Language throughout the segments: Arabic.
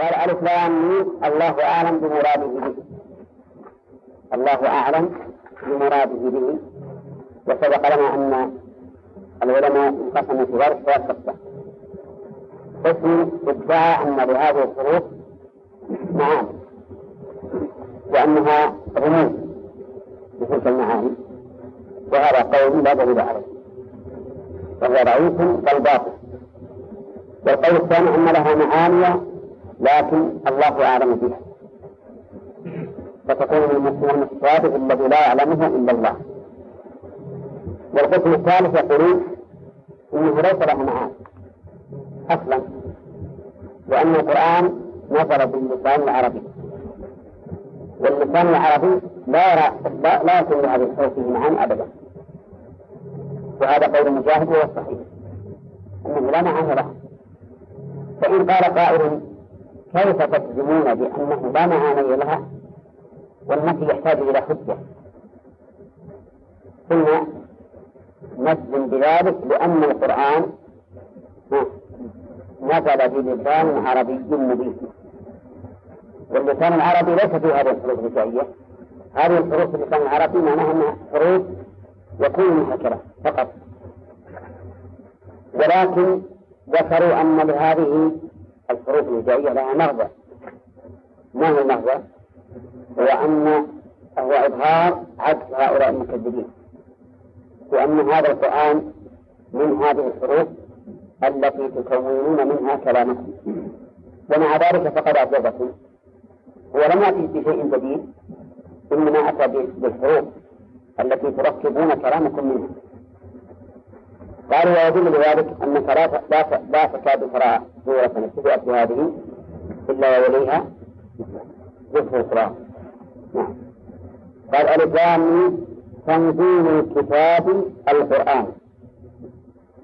قال ألف لام الله أعلم بمراده به. الله أعلم بمراده به. وسبق لنا أن العلماء انقسموا في ذلك ثلاث قسم قسم ادعى أن لهذه الحروف معاني. وأنها رموز بتلك المعاني. وهذا قول لا دليل عليه. وهو ضعيف بل باطل. والقول الثاني أن لها معاني لكن الله أعلم بها. فتكون من المتشابه الذي لا يعلمه إلا الله. والقسم الثالث يقولون إنه ليس له معاني أصلا. لأن القرآن نزل باللسان العربي. واللسان العربي لا يرى لا, لا يكون لهذه الحروف معاني أبدا. وهذا قول المجاهد هو الصحيح أنه لا معنى له. فإن قال قائل كيف تجزمون بأنه لا معاني لها والنفي يحتاج إلى حجة؟ قلنا نجزم بذلك لأن القرآن نزل بلسان عربي مبين. واللسان العربي ليس فيه هذه الحروف الهجائية هذه الحروف في اللسان العربي معناها أنها حروف يكون منحكرة فقط. ولكن ذكروا أن لهذه الحروف الهجائية لها مغزى. ما هو المغزى؟ هو أن هو إظهار عكس هؤلاء المكذبين. وأن هذا القرآن من هذه الحروف التي تكونون منها كلامكم. ومع ذلك فقد أعجبكم. هو لم يأتي بشيء جديد إنما أتى بالحروف التي تركبون كلامكم منها. قالوا ويدل لذلك أنك لا لا تكاد ترى سورة ابتدأت بهذه إلا ويليها ذكر أخرى نعم. قال الإسلام تنزيل كتاب القرآن.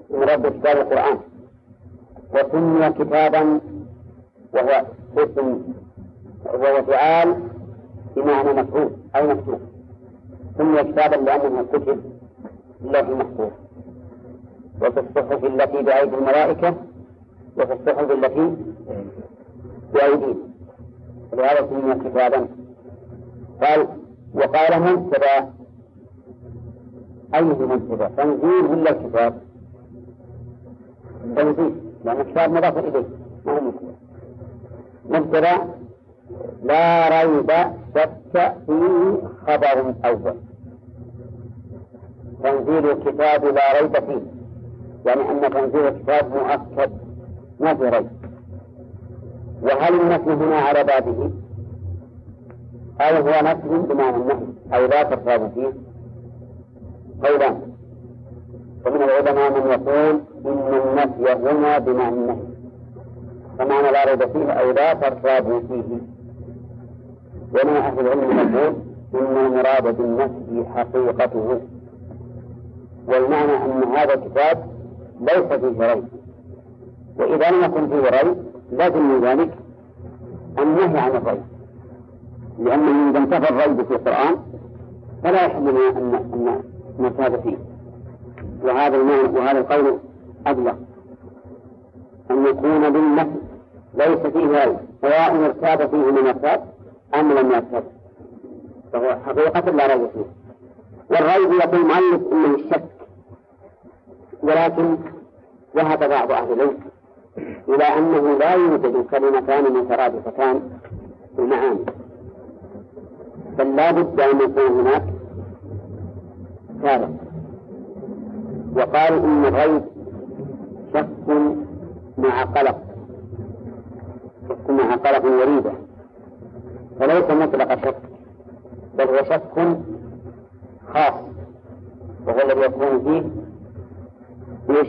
من رب كتاب القرآن. وسمي كتابا وهو اسم وهو فعال بمعنى مفعول أو مكتوب سمي كتابا لأنه كتب لوح محفوظ وفي الصحف التي بأيدي الملائكة وفي الصحف التي بأيديهم ولهذا سمي كتابا قال وقال مبتدا أي مبتدا تنزيل ولا الكتاب؟ تنزيل لأن الكتاب مضاف إليه ما هو مبتدا مبتدا لا ريب شك فيه خبر أول. تنزيل الكتاب لا ريب فيه. يعني أن تنزيل الكتاب مؤكد ما في ريب. وهل النفي هنا على بابه؟ أو هو نفي بمعنى النهي. أو لا ترتاب فيه قولان. ومن العلماء من يقول إن النفي هنا بمعنى النهي. فمعنى لا ريب فيه أو لا ترتاب فيه ومن أهل العلم يقول إن المراد بالنفي حقيقته. والمعنى أن هذا الكتاب ليس فيه ريب وإذا لم يكن فيه ريب لازم من ذلك. النهي عن الريب. لأنه إذا انتفى الريب في القرآن فلا يحل لنا أن أن نرتاب فيه. وهذا المعنى وهذا القول أبلغ. أن يكون بالنفي ليس فيه ريب. سواء ارتاب فيه من ارتاب أم لم يرتاب. فهو حقيقة لا ريب فيه. والريب يقول المؤلف إنه الشك. ولكن ذهب بعض أهل العلم إلى أنه لا يوجد كلمتان مترادفتان في المعاني. بل لا بد أن يكون هناك فارق وقالوا إن الريب شك مع قلق. شك مع قلق وريبة. فليس مطلق شك بل هو شك خاص وهو الذي يكون فيه إيش؟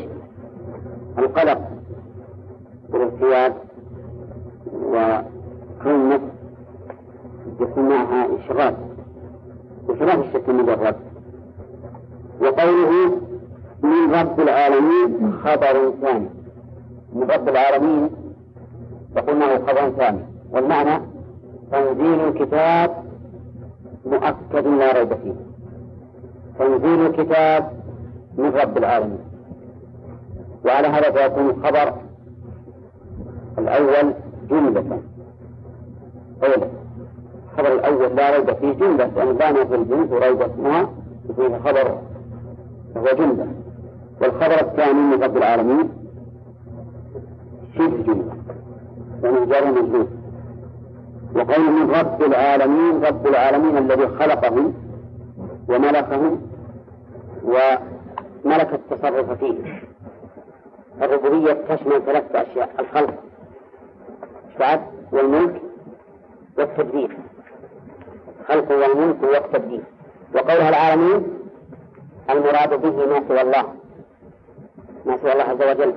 القلق والارتياب وكون يكون معها إشغال بخلاف الشك المجرد. وقوله من رب العالمين خبر ثاني. من رب العالمين وقلنا خبر ثاني. والمعنى تنزيل الكتاب مؤكد لا ريب فيه. تنزيل الكتاب من رب العالمين. وعلى هذا فيكون الخبر الأول جملة. أولا الخبر الأول لا ريب فيه جملة لأن بان في الجنس وريب اسمها وفيه خبر وهو جملة. والخبر الثاني من رب العالمين شبه جملة يعني جار مجنون وقول من رب العالمين رب العالمين الذي خلقهم وملكهم وملك التصرف فيه. الربوبية تشمل ثلاثة أشياء. الخلق بعد والملك والتدبير الخلق والملك والتدبير وقولها العالمين المراد به ما سوى الله. ما سوى الله عز وجل.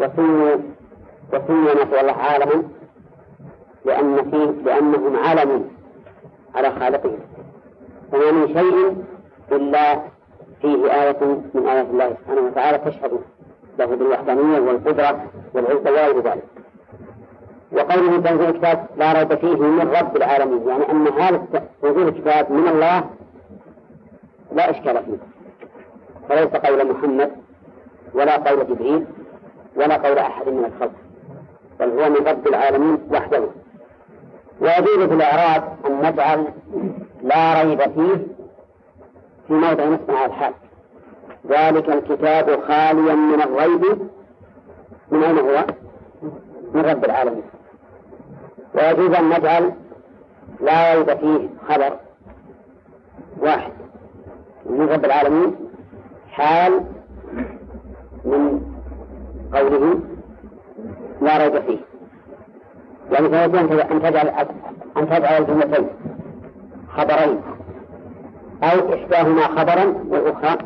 وسمي وسمي ما سوى الله عالما لأن فيه لأنهم علم على خالقهم. فما من شيء إلا فيه آية من آيات الله سبحانه وتعالى تشهد له بالوحدانية والقدرة والعزة وغير ذلك. وقوله تنزيل الكتاب لا ريب فيه من رب العالمين يعني أن هذا تنزيل الكتاب من الله لا إشكال فيه. فليس قول محمد ولا قول جبريل ولا قول أحد من الخلق بل هو من رب العالمين وحده. ويجوز في الإعراب أن نجعل لا ريب فيه في موضع نصب على الحال ذلك الكتاب خاليا من الريب. من أين هو؟ من رب العالمين. ويجوز أن نجعل لا ريب فيه خبر واحد. من رب العالمين حال من قوله لا ريب فيه. يعني فيجوز أن تجعل أن تجعل الجملتين خبرين أو إحداهما خبرا والأخرى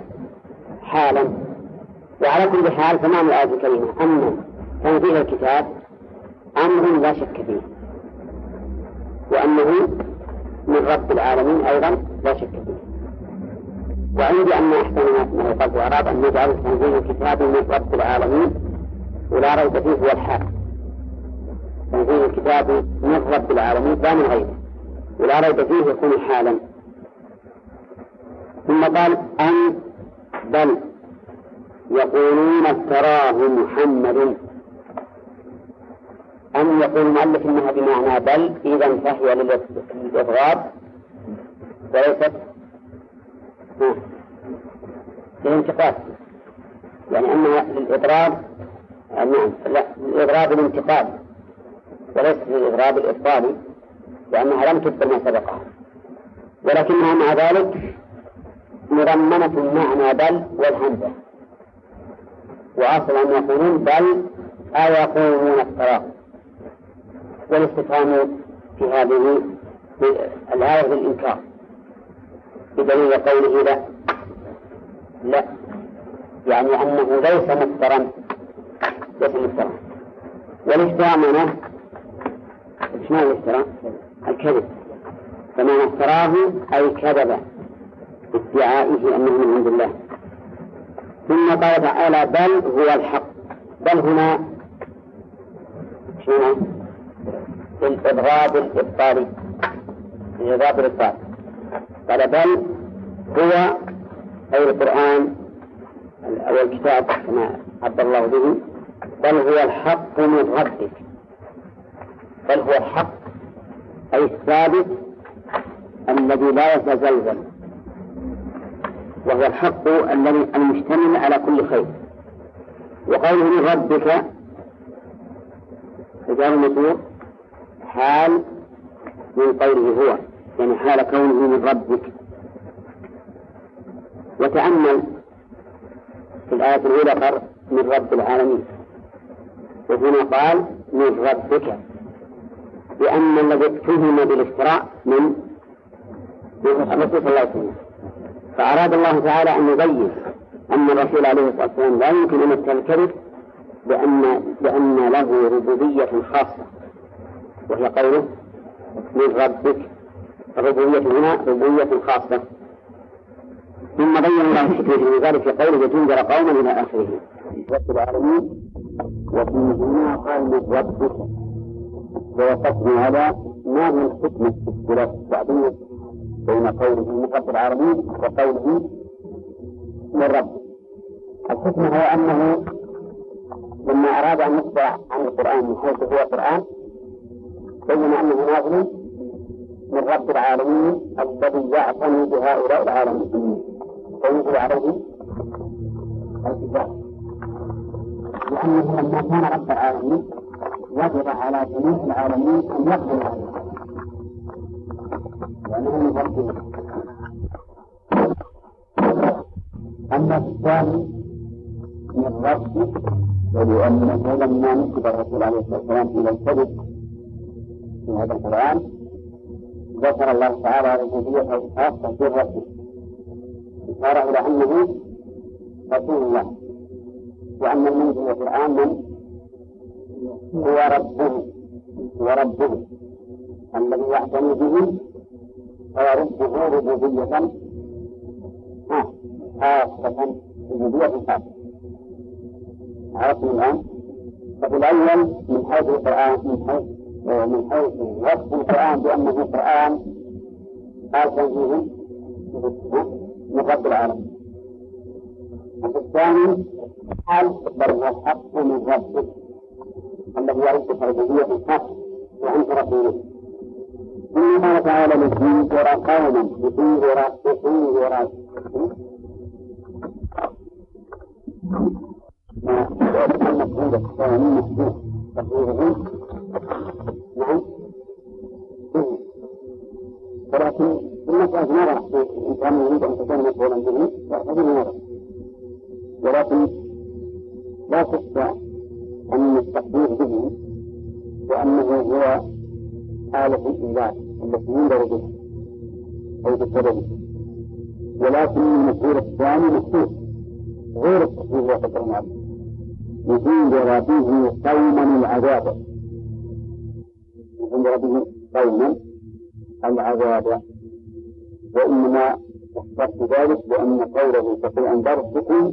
حالا. وعلى كل حال فمعنى الآية الكريمة. أن تنزيل الكتاب أمر لا شك فيه. وأنه من رب العالمين أيضا لا شك فيه. وعندي أن أحسن ما يقال في أراد أن نجعل تنزيل الكتاب من رب العالمين ولا ريب فيه هو الحال تنزيل الكتاب من رب العالمين لا من غيره. ولا ريب فيه يكون حالا. ثم قال أن بل يقولون افتراه محمد. أن يقول المؤلف إنها بمعنى بل إذا فهي للإضراب وليست للانتقاد. يعني أنها للإضراب نعم لا للإضراب الانتقاد. وليست للإضراب الإبطالي لأنها لم تبطل ما سبقها. ولكنها مع ذلك مضمنة معنى بل والهمزة. وأصل أن يقولون بل أيقولون افتراه والاستفهام في هذه الآية للإنكار بدليل قوله لا. لا. يعني أنه ليس مفترا ليس مفترا والافتراء معناه إيش معنى؟ الكذب. فمعنى افتراه أي كذب. ادعائه أنه من عند الله. ثم قال تعالى بل هو الحق. بل هنا شنو؟ الإضراب الإبطالي الإضراب الإبطالي قال بل هو أي القرآن أو الكتاب كما عبر الله به. بل هو الحق من ربك. بل هو الحق أي الثابت الذي لا يتزلزل. وهو الحق الذي المشتمل على كل خير. وقوله من ربك رجال المسور حال من قوله هو يعني حال كونه من ربك. وتأمل في الآية الأولى من رب العالمين. وهنا قال من ربك لأن الذي اتهم بالافتراء من الرسول صلى الله عليه وسلم. فأراد الله تعالى أن يبين أن الرسول عليه الصلاة والسلام لا يمكن أن يتهم الكذب لأن لأن له ربوبية خاصة وهي قوله من ربك. الربوبية هنا ربوبية خاصة. ثم بين الله الحكمة من ذلك في قوله وتنذر قوما إلى آخره. رب العالمين وفي هنا قال من ربك. ووقفنا على ما هي الحكمة في اختلاف التعبير بين قوله رب العالمين وقوله من رب الحكمة هو أنه لما أراد أن يخبر عن القرآن من حيث هو قرآن بين أنه نازل من رب العالمين الذي يعتني بهؤلاء العالمين. فينزل عليه الكتاب. لأنه لما كان رب العالمين وجب على جميع العالمين أن يقبلوا لأنهم يفضلون أما الثاني من ربه ولأنه لما نسب الرسول عليه الصلاة والسلام إلى الكذب في هذا القرآن ذكر الله تعالى ربوبيته الخاصة في ربه إشارة إلى أنه رسول الله وأن المنزل القرآن من؟ هو ربه هو ربه الذي يعتني به فيرده ربوبية خاصة ربوبية خاصة عرفتم الآن؟ ففي الأول من حيث القرآن من حيث من حيث وصف القرآن بأنه قرآن من رب العالمين. وفي الثاني قال بل هو الحق من ربك الذي يعرف الربوبية الحق وأنت رسوله. قال تعالى لتنذر قوما لتنذر لتنذر المفعول الثاني محذوف تقديره نعم ولكن المسألة نرى إن كان يريد أن تكون مفعولا به فهذه نرى ولكن لا شك أن التقدير به وأنه هو آلة الإنزال ينذر بها أو بسببه. ولكن المفعول الثاني مكتوب غير التقدير وقدر المعلم لتنذر به قوما العذاب. لتنذر به قوما العذاب. وإنما اخترت ذلك لأن قوله تقول أنذرتكم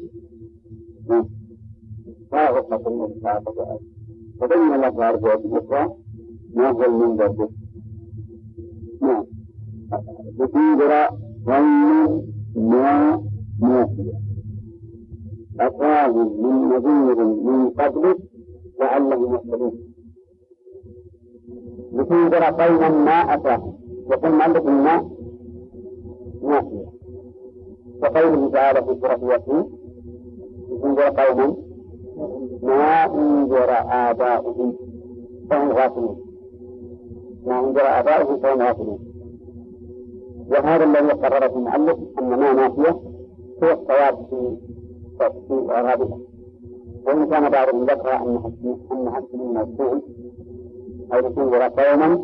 سابقة الإسحاق فبين الله تعالى في الأخرى ما هو المنذر به نعم لتنذر قوما ما ناسيا أتاهم من نذير من قبلك لعلهم يهتدون لتنذر قوما ما أتاهم يقول مالك ما نافية. وقوله تعالى في سورة ياسين لتنذر قوما ما أنذر آباؤهم فهم غافلون. ما أنذر آباؤهم فهم غافلون وهذا الذي قرره المؤلف أن ما نافية هو الصواب في في إعرابها وإن كان بعضهم ذكر أن أن حسب الموصول أو لتنذر قوما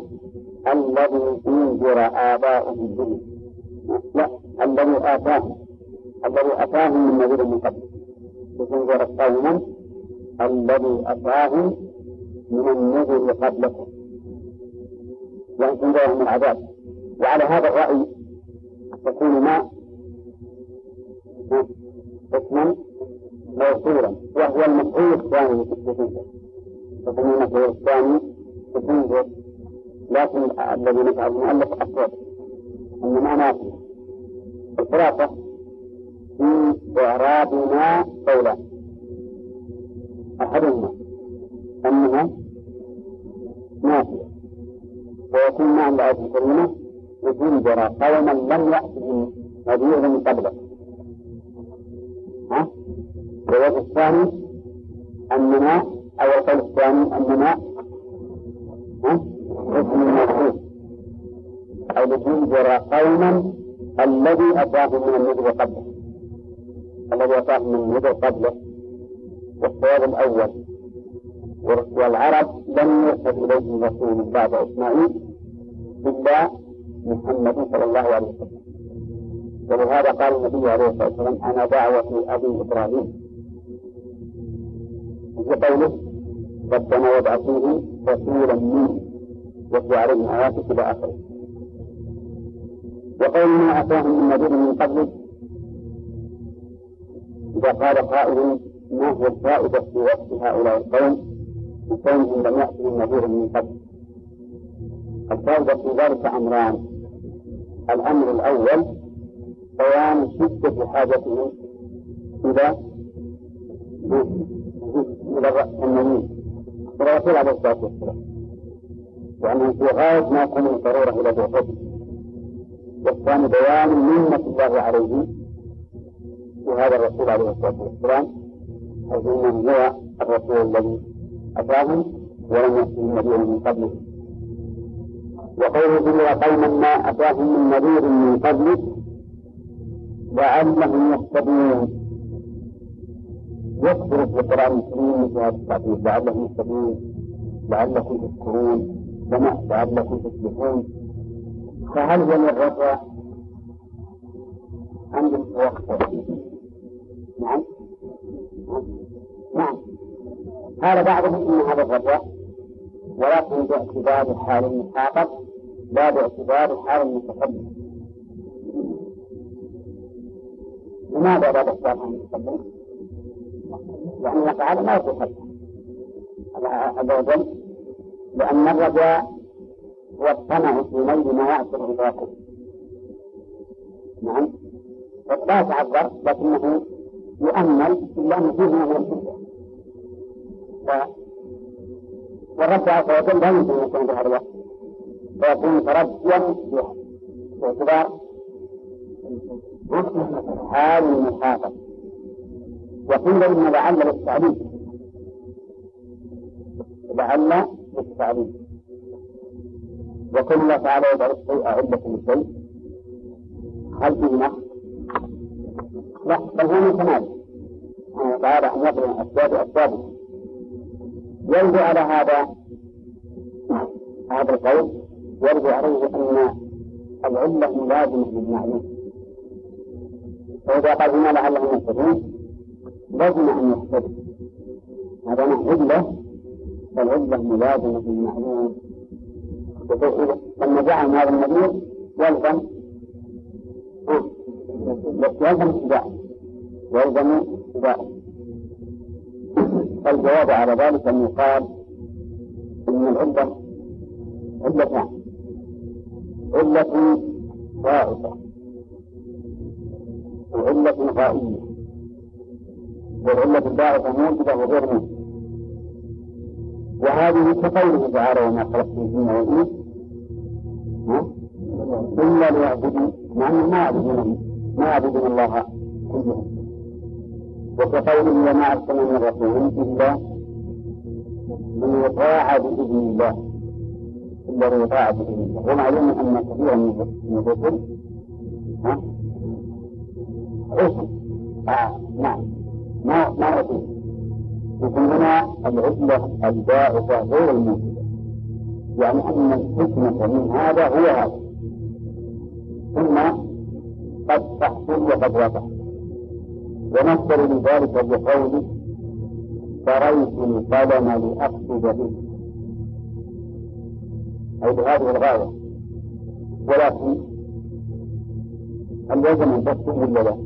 الذي انذر آباؤهم به لا الذي آتاهم. الذي أتاهم من نذير من قبل. لتنذر قوما الذي أتاهم من النذر قبلكم. تنذرهم العذاب. وعلى هذا الرأي تكون ما اسما موصولا وهو المفعول الثاني التفسير. يكون المفعول الثاني تفسير لكن الذي نفعل المؤلف أصوب أن ما نافي الخلاصة في إعرابنا قولان أحدهما أنها نافية ويكون مع الآية الكريمة لتنذر قوما لم يأتهم نذير من قبلك ها؟ والوجه الثاني أننا أو القول الثاني أننا اسم الموصول أو لتنذر قوما الذي أتاهم من النذر قبله. الذي أتاهم من النذر قبله. والصواب الأول. والعرب لم يرسل إليهم رسول بعد إسماعيل إلا محمد صلى الله عليه وسلم. ولهذا قال النبي عليه الصلاة والسلام أنا دعوة أبي إبراهيم. في قوله ربنا وابعث فيه رسولا منه واتلو عليهم آياتك إلى آخره. وقول ما أتاهم من نذير من قبل؟ إذا قال قائل ما هو الفائدة في وصف هؤلاء القوم؟ بكونهم لم يأتهم نذير من قبل. الفائدة في ذلك أمران. الأمر الأول بيان شدة حاجتهم إلى إلى النبي إلى الرسول عليه الصلاة والسلام لأنه في غاية ما يكون الضرورة إلى بعثته والثاني بيان منة الله عليه بهذا الرسول عليه الصلاة والسلام. حيث إنه هو الرسول الذي أتاهم ولم يأتهم نبي من قبله. وقوله جل قوما ما أتاهم من نذير من قبلك لعلهم يهتدون. يكثر في القرآن الكريم في هذا التعبير لعلهم يهتدون لعلكم تذكرون لعلكم تصلحون فهل هو الرجاء أم التوقع؟ نعم. نعم. قال بعضهم إن هذا الرجاء ولكن باعتبار حال المخاطب لا باعتبار حال المتقدم. لماذا لا باعتبار حال المتقدم؟ لأن الله تعالى ما الله عز وجل لأن الرجاء هو الطمع في نيل ما يعصر إدراكه نعم. لا يتعذر لكنه يؤمل إلا أن فيه من الشدة والرب عز وجل لا يمكن أن يكون في هذا الوقت فيكون ترجيا باعتبار حال المخاطب وقيل إن لعل للتعليم. لعل للتعليم. وكل تعالى يجعل الشيء علة للشيء هل فيه نقص؟ لا بل هو من كماله سبحانه وتعالى أن يضرب أسباب أسبابه يرجع على هذا هذا القول يرجع عليه أن العلة ملازمة للمعلوم. فإذا قال هنا لعلهم يهتدون لازم أن يهتدوا. هذا مع علة فالعلة ملازمة للمعلوم. لما جعل هذا النبي يلزم يلزم اتباعه. يلزم اتباعه. الجواب على ذلك أن يقال إن العلة علتان علة ضائفة وعلة غائية والعلة الضائفة موجبة وغير موجبة وهذه كقوله تعالى وما خلقت الجن والإنس إلا ليعبدوا مع أنهم ما يعبدون ما يعبدون الله كلهم. وكقوله وما أرسلنا من رسول إلا ليطاع بإذن الله. إلا ليطاع بإذن الله. ومعلوم أن كثيرا من الرسل ها؟ رسل آه نعم. ما ما رسول لكن هنا العزلة البائسة غير الموجودة يعني أن الحكمة من هذا هو هذا. ثم قد تحصل وقد لا تحصل ونصر لذلك بقوله فريت القلم لأقصد به. أي بهذه الغاية. ولكن هل يجب أن تكتب ولا لا؟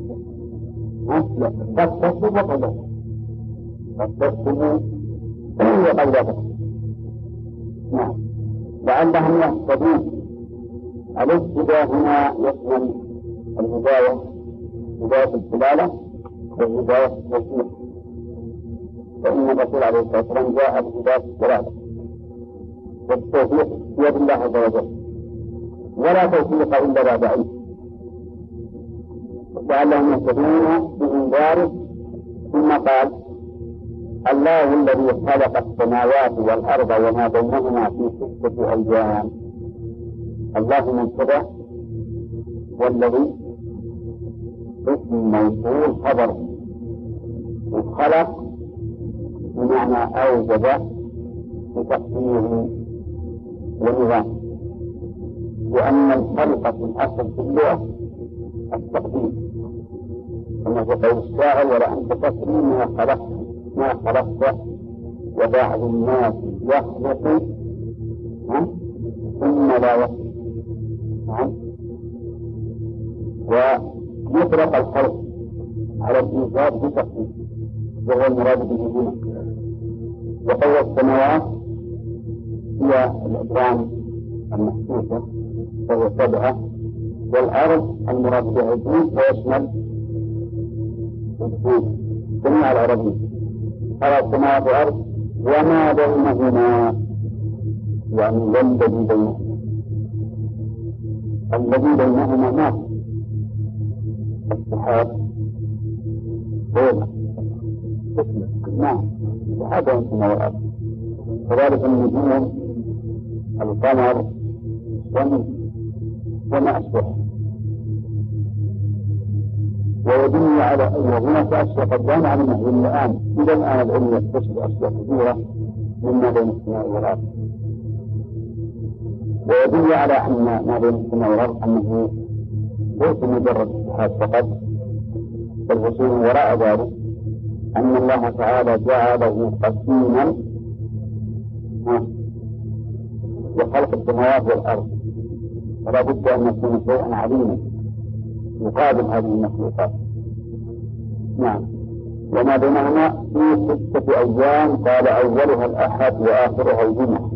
لا. قد تكتب وقد لا قد تكتب وقد لا نعم. لعلهم يهتدون الاهتداء هنا يشمل الهداية هداية الدلالة. وهداية التوفيق فإن الرسول عليه الصلاة والسلام جاء بهداية الدلالة والتوفيق بيد الله عز وجل. ولا توفيق إلا بعد علم. لعلهم يهتدون بإنذاره ثم قال الله الذي خلق السماوات والأرض وما بينهما في ستة أيام. الله مبتدأ والذي اسم موصول خبر وخلق بمعنى أوجد بتقدير ونظام. وأن الخلق في الأصل في اللغة التقدير. كما في قول الشاعر ولا أنت تسري ما خلقت ما خلقت وبعض الناس يخلق ثم لا يخلق. ويطلق الخلق على الإيجاد بتقدير. وهو المراد به هنا وقول السماوات هي الأجرام المحسوسة وهو سبعة والأرض المراد بها الدين ويشمل الدين. جميع العربية. على السماوات والأرض وما بينهما يعني والذي بينهما. الذي بينهما ما؟ السحاب بين نعم. بين السماء والأرض كذلك النجوم القمر الشمس وما أشبه ويدل على أن هناك أشياء قد لا نعلمها إلا الآن إلى الآن العلم يكتشف أشياء كثيرة مما بين السماء والأرض. ويدل على أن ما بين السماء والأرض أنه ليس مجرد. اتحاد فقط. بل وصول وراء ذلك أن الله تعالى جعله قسيما وخلق السماوات والأرض. فلا بد أن يكون شيئا عليما يقابل هذه المخلوقات. نعم. وما بينهما في ستة أيام قال أولها الأحد وآخرها الجمعة.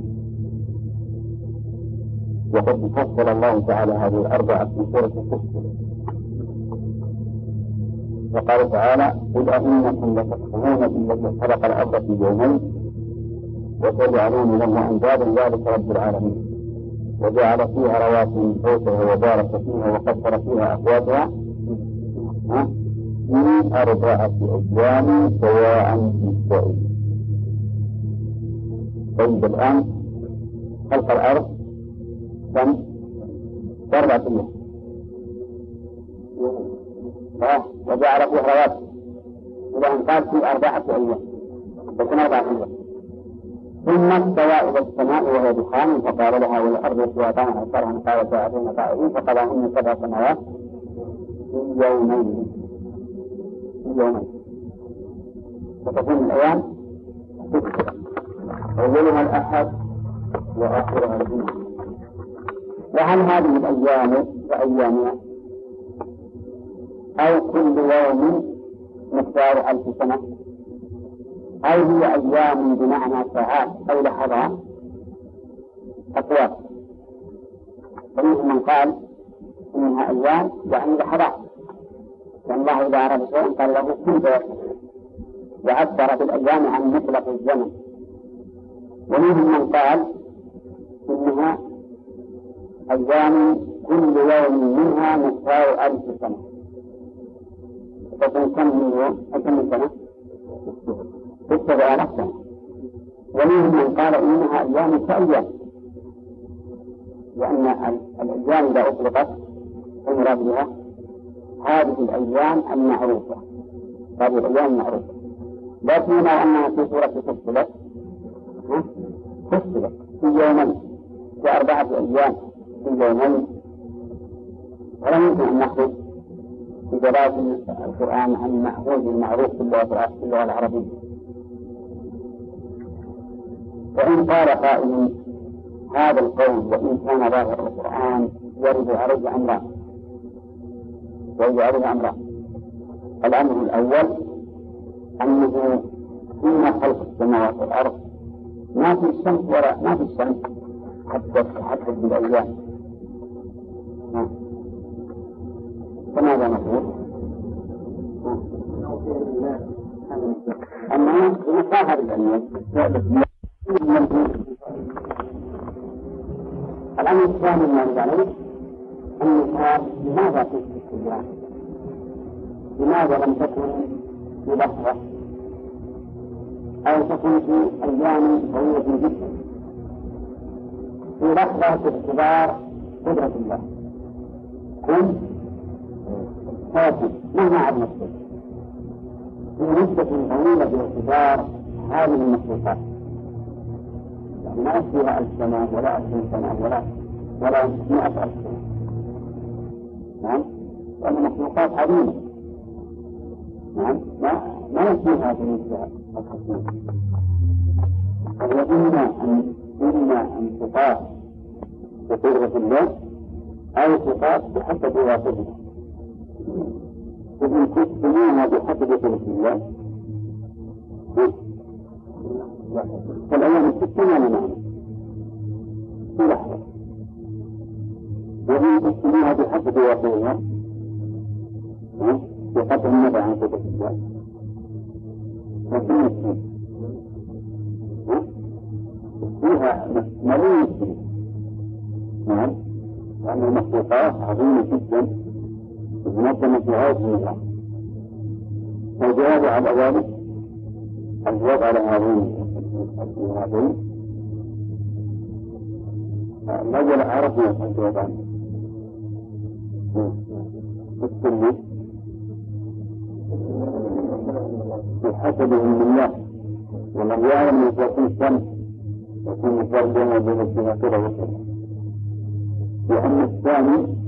وقد فصل الله تعالى هذه الأربعة في سورة الفصل. وقال تعالى قل أئنكم لتكفرون بالذي خلق الأرض في يومين وتجعلون له أندادا ذلك رب العالمين. وجعل فيها رواسي من فوقها وبارك فيها وقدر فيها أقواتها في أربعة أيام سواء للسائل طيب الآن خلق الأرض كم؟ أربعة أيام وجعل فيها رواسي أن قال في أربعة أيام. لكن أربعة أيام. ثم استوى إلى السماء وهي دخان فقال لها والأرض استواء أكثرها قال ساعتين قائلين فقضاهن سبع سماوات في يومين. في يومين. فتكون الأيام أولها الأحد وآخرها الجمعة وهل هذه الأيام كأيامنا أو كل يوم مقدار ألف سنة. أو هي أيام بمعنى ساعات أو لحظات. أقوال فمنهم من قال إنها أيام يعني لحظات. الله إذا أراد شيئا قال له كن وعبر بالأيام عن مطلق الزمن. ومنهم من قال إنها أيام كل يوم منها مقدار ألف سنة. فتكون كم من يوم كم سنة؟ اتبع نفسه ومنهم من قال إنها أيام كأيام لأن الأيام إذا أطلقت المراد بها هذه الأيام المعروفة هذه الأيام المعروفة لكن ما أنها في سورة فصلت فصلت في يومين في أربعة أيام في يومين ولا يمكن أن نخرج دلالة القرآن عن المأخوذ المعروف في اللغة العربية وإن قال قائل هذا القول وإن كان ظاهر القرآن يرد عليه أمران يرد عليه أمران الأمر الأول أنه فيما خلق السماوات والأرض ما في الشمس ولا ما في الشمس حتى تحدد بالأيام فماذا نقول؟ أما بمصاهر الأيام الأمر الثاني يرد عليه النساء لماذا تشرك الإسلام؟ لماذا لم تكن في لحظة أو تكن في أيام طويلة جدا في لحظة باعتبار قدرة الله كن فاتن مهما عد نفسك مدة طويلة باعتبار هذه المخلوقات. يعني ما فيها ألف سنة ولا ألفين سنة ولا ولا مئة ألف سنة. نعم؟ لأن مخلوقات عظيمة. نعم؟ ما ما يكفيها بالنسبة الخصوص وإما أن إما أن تقاس بقدرة الله أو تقاس بحسب واسطته وفي كتبنا بحسب بسم الله. فالأيام الستة ما لمعنى في لحظة. وإن تسميها بحسب واقعها وقد النبع عن قدرة الله. ففي فيها مريض. نعم لأن المخلوقات عظيمة جدا. منظمة في غاية النظام والجواب على ذلك الجواب على هذين هذين الأول عرفنا الجواب عنه. السنة بحسبهم الله والله يعلم ان يكون الشمس يكون بين وبين السنة وكذا وأما الثاني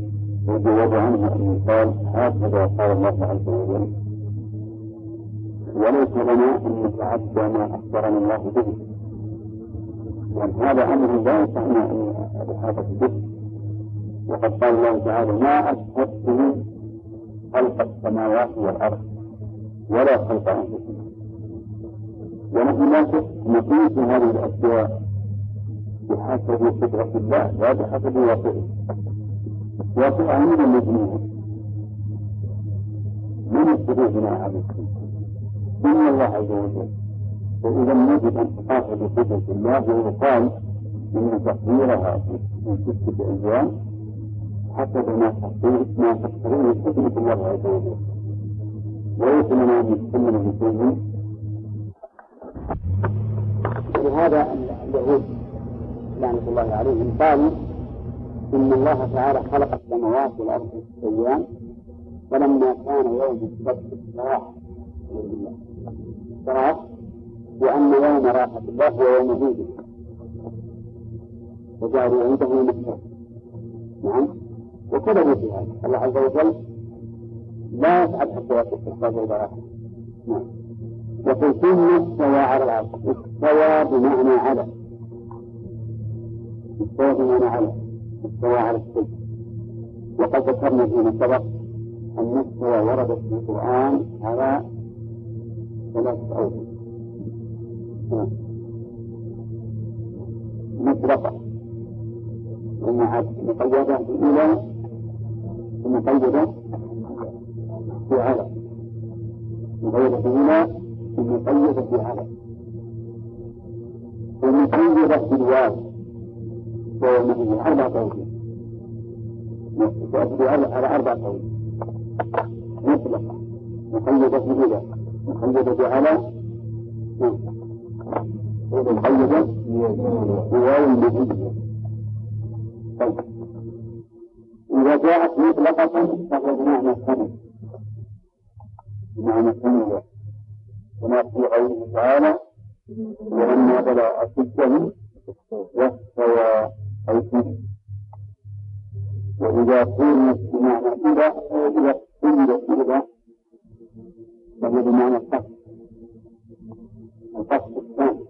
الجواب عنه أن يقال هكذا قال الله عز وجل وليس لنا أن نتعدى ما أخبرنا الله به وأن هذا أمر لا يسعنا أن الإحاطة به وقد قال الله تعالى ما أشهدتم خلق السماوات والأرض ولا خلق أنفسهم ونحن لا نقيس هذه الأشياء بحسب قدرة الله لا بحسب واقعه من المجنون من بناء هذا إن الله عز وجل وإذا نجد أن تقاس بقدرة الله ويقال إن تقديرها في ستة أيام حسب ما تقدير ما تقدرون قدرة الله عز وجل. وليس لنا أن نتكلم بشيء لهذا اليهود لعنة الله عليهم قالوا إن الله تعالى خلق السماوات والأرض في أيام فلما كان يوم السبت استراح استراح وأن يوم راحة الله هو يوم عيده وجعلوا عنده مكة نعم. وكذبوا في هذا. الله عز وجل لا يفعل حتى يصل إخراج البراءة نعم. وقل ثم استوى على العرش استوى بمعنى على استوى بمعنى على استوى على الشيء وقد ذكرنا فيما سبق أن استوى وردت في القرآن على ثلاثة أوجه. مطلقة. مقيدة بإلى ومقيدة على مقيدة بإلى ومقيدة على ومقيدة بالواو وهو مثل أربعة أوجه تأتي على أربعة أوجه مطلقة مقيدة بإلى مقيدة بعلى مقيدة بواو المجيدة طيب إذا جاءت مطلقة فهو بمعنى الثاني بمعنى الثاني كما في قوله تعالى ولما بلغ أشده واستوى أيديه وإذا قلنا بمعنى إذا إذا قلنا إذا فهي بمعنى الفصل الفصل الثاني.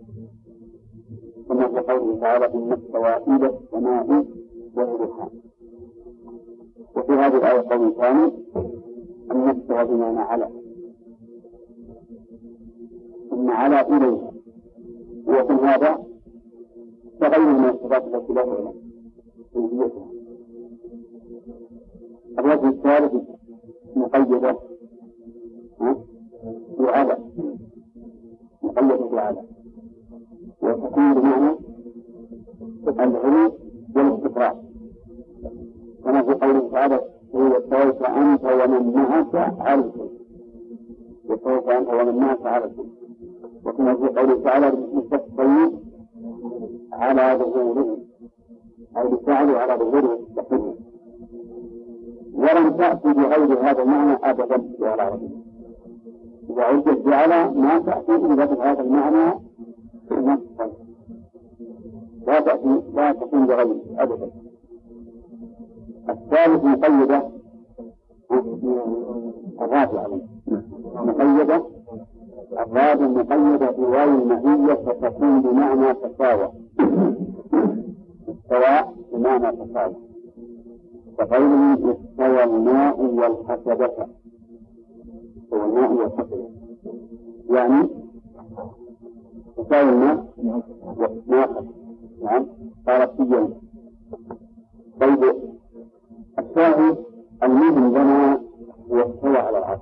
كما في قوله تعالى إن إلى السماء والرحى وفي هذه الآية قول ثاني أن استوى بمعنى على. ثم على إليه. وفي هذا كغير من الصفات التي لا تعلم ألوهيتها الوجه الثالث مقيدة بعلى مقيدة بعلى وتكون بمعنى العلو والاستقرار. كما في قوله تعالى وسوف أنت ومن معك على الفلك وسوف أنت ومن معك على الفلك وكما في قوله تعالى المستقيم على ظهوره أو لفعله على ظهوره مستقيم ولم تأتي بغير هذا المعنى أبدا في العربية إذا عدت بعلى ما تأتي إلا بهذا المعنى لا تأتي لا تكون بغيره أبدا. الثالث مقيدة الرابع مقيدة الرابع مقيدة بواو المعية فتكون بمعنى تساوى. السواء بمعنى تساوى كقوله استوى الماء والحسبة هو الماء والحسبة يعني تساوي الماء والماء نعم. صارت سجن طيب. الثاني المهم لنا هو استوى على العرش.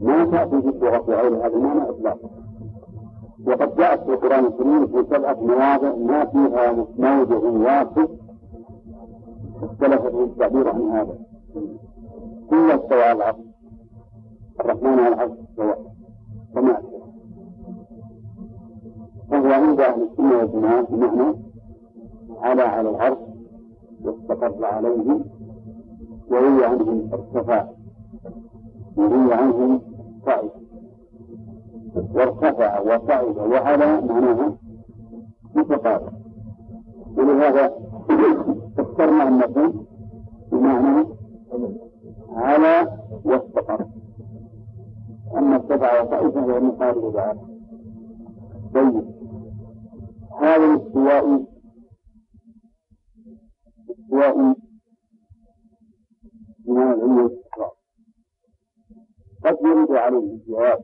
ما تأتي في اللغة غير هذا المعنى إطلاقا وقد جاءت في القرآن الكريم في سبعة مواضع ما فيها موضع واحد اختلف في التعبير عن هذا. كل استوى العرش الرحمن على العرش استوى كما فهو عند أهل السنة والجماعة بمعنى على على العرش واستقر عليه وروي عنهم ارتفع وروي عنهم صعد وارتفع وصعد وعلى معناها متقارب. ولهذا فسرنا النقول بمعنى على واستقر. أما ارتفع وصعد فهو مقارب بعض طيب. هذا الاستواء استواء بمعنى العلو والاستقرار قد يرد عليه الجواب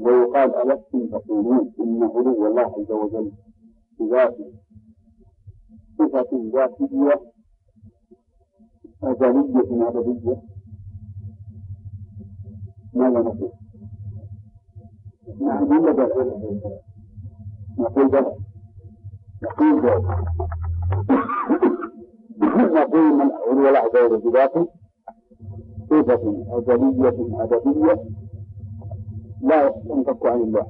ويقال ألستم تقولون إن علو الله عز وجل بذاته صفة ذاتية أزلية أبدية ماذا نقول؟ نعم. ولا نقول بلى نقول بلى نقول من علو الله عز وجل بذاته صفة أزلية أبدية لا ينفك عن الله.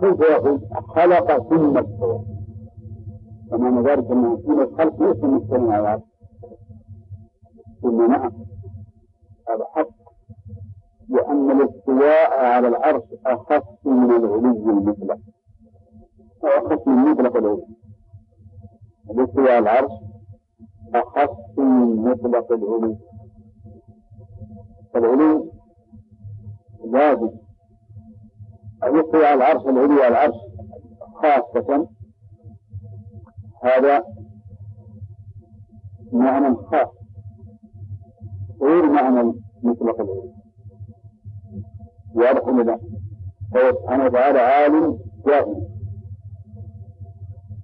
كيف يقول؟ خلق ثم استوى. فمعنى ذلك انه في الخلق ليس مستوى على العرش ثم نعم. هذا حق. لأن الاستواء على العرش أخف من العلو المطلق. أو أخف من مطلق العلو الاستواء على العرش أخف من مطلق العلو العلو لازم أن على العرش العلو على العرش خاصة. هذا معنى خاص غير معنى مطلق العلو واضح ولا هو سبحانه وتعالى عالم دائم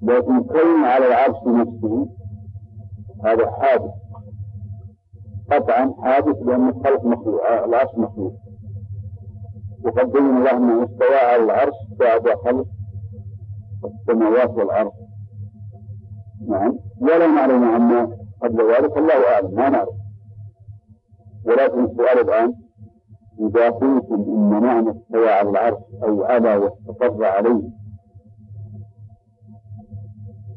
لكن كون على العرش نفسه هذا حادث. قطعا حادث لأن الخلق مخلوق العرش مخلوق. بين الله انه استوى على العرش بعد خلق السماوات والأرض. نعم. ولا نعلم عما قبل ذلك الله أعلم. ما نعرف ولكن السؤال الآن إذا قلتم إن معنى استوى على العرش أو على واستقر عليه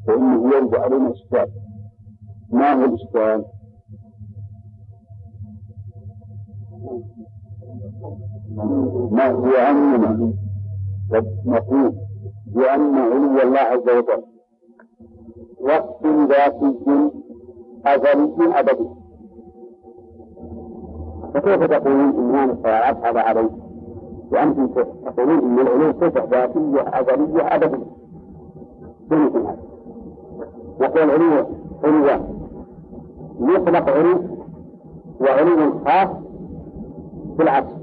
فإنه يرد علينا اشكال ما هو الاشكال؟ ما هو عننا نقول بأن علو الله عز وجل وصف ذاتي أزلي أبدي فكيف تقولون إن هذا الصلاة عليه وأنتم تقولون إن العلو صفة ذاتية أزلية أبدية كيف هذا؟ نقول علو علو مطلق علو وعلو خاص بالعكس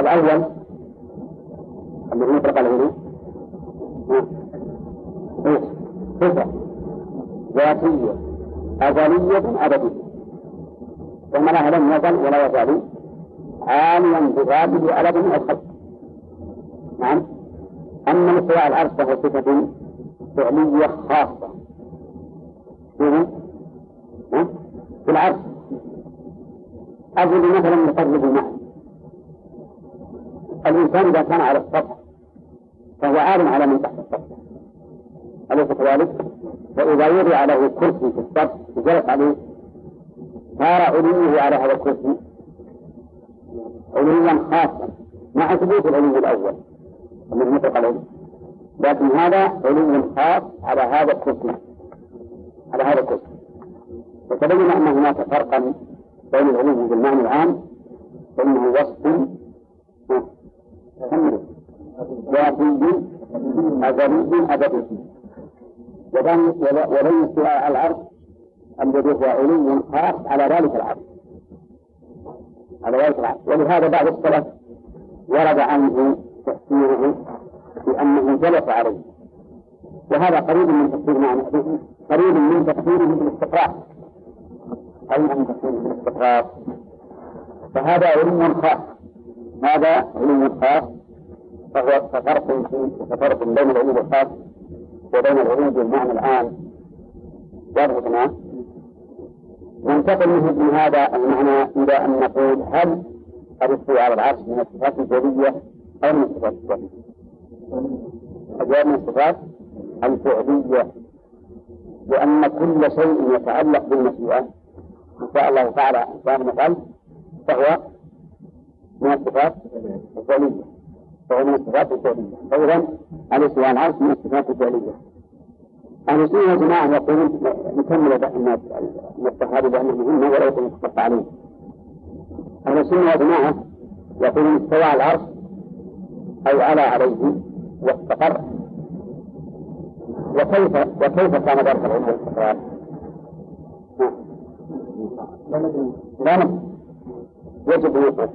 الأول الذي يطلق العلو إيش؟ صفة ذاتية. أزلية أبدية. ومعناها لم يزل ولا يزال عاليا بذاته أبدا من الخلق. نعم. أما استواء العرش فهو صفة فعلية خاصة. في العرش. أجل مثلا نقرب المعنى الإنسان إذا كان على السطح فهو عالم على من تحت السطح. أليس كذلك؟ فإذا وضع له كرسي في السطح وجلس عليه صار علوه على هذا الكرسي. علوا خاصا مع ثبوت العلو الأول. الذي يطلق عليه. لكن هذا علو خاص على هذا الكرسي. على هذا الكرسي. وتبين أن هناك فرقا بين العلو بالمعنى العام فإنه وصف ذاتي أزلي أبدي وليس العرض الذي هو علو خاص على ذلك العرض على ذلك العرض ولهذا بعض السلف ورد عنه تفسيره بأنه جلس عليه وهذا قريب من تفسير معنى قريب من تفسيره بالاستقرار قريب من تفسيره بالاستقرار فهذا علم خاص هذا علم خاص فهو كفرق في كفرق بين العلوم الخاص وبين العروج والمعنى الآن واضح معه ننتقل من هذا المعنى إلى أن نقول هل الاستواء على العرش من الصفات الفعلية أو من الصفات الفعلية؟ الجواب من الصفات الفعلية. لأن كل شيء يتعلق بالمشيئة إن شاء الله تعالى كان نفعل فهو من الصفات الفعلية فهو من الصفات الفعلية فإذا الاستواء العرش من الصفات الفعلية أهل السنة والجماعة يقولون نكمل التحادي بأنه مهمة ولا يكون مختص عليه. أهل السنة والجماعة يقولون استوى على العرش أو على عليه واستقر. وكيف وكيف كان ذلك العلم والاستقرار؟ لا يجب الوقوف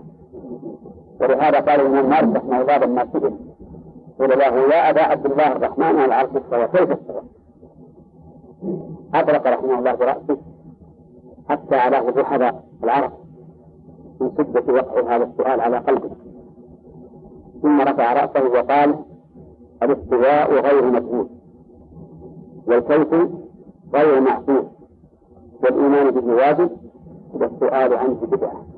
ولهذا قال الإمام مالك رحمه الله لما سئل قيل له يا أبا عبد الله الرحمن على العرش استوى كيف استوى؟ أطرق رحمه الله برأسه حتى علاه ذهب العرق من شدة وقع هذا السؤال على قلبه. ثم رفع رأسه وقال الاستواء غير مجهول والكيف غير معقول والإيمان به واجب والسؤال عنه بدعة.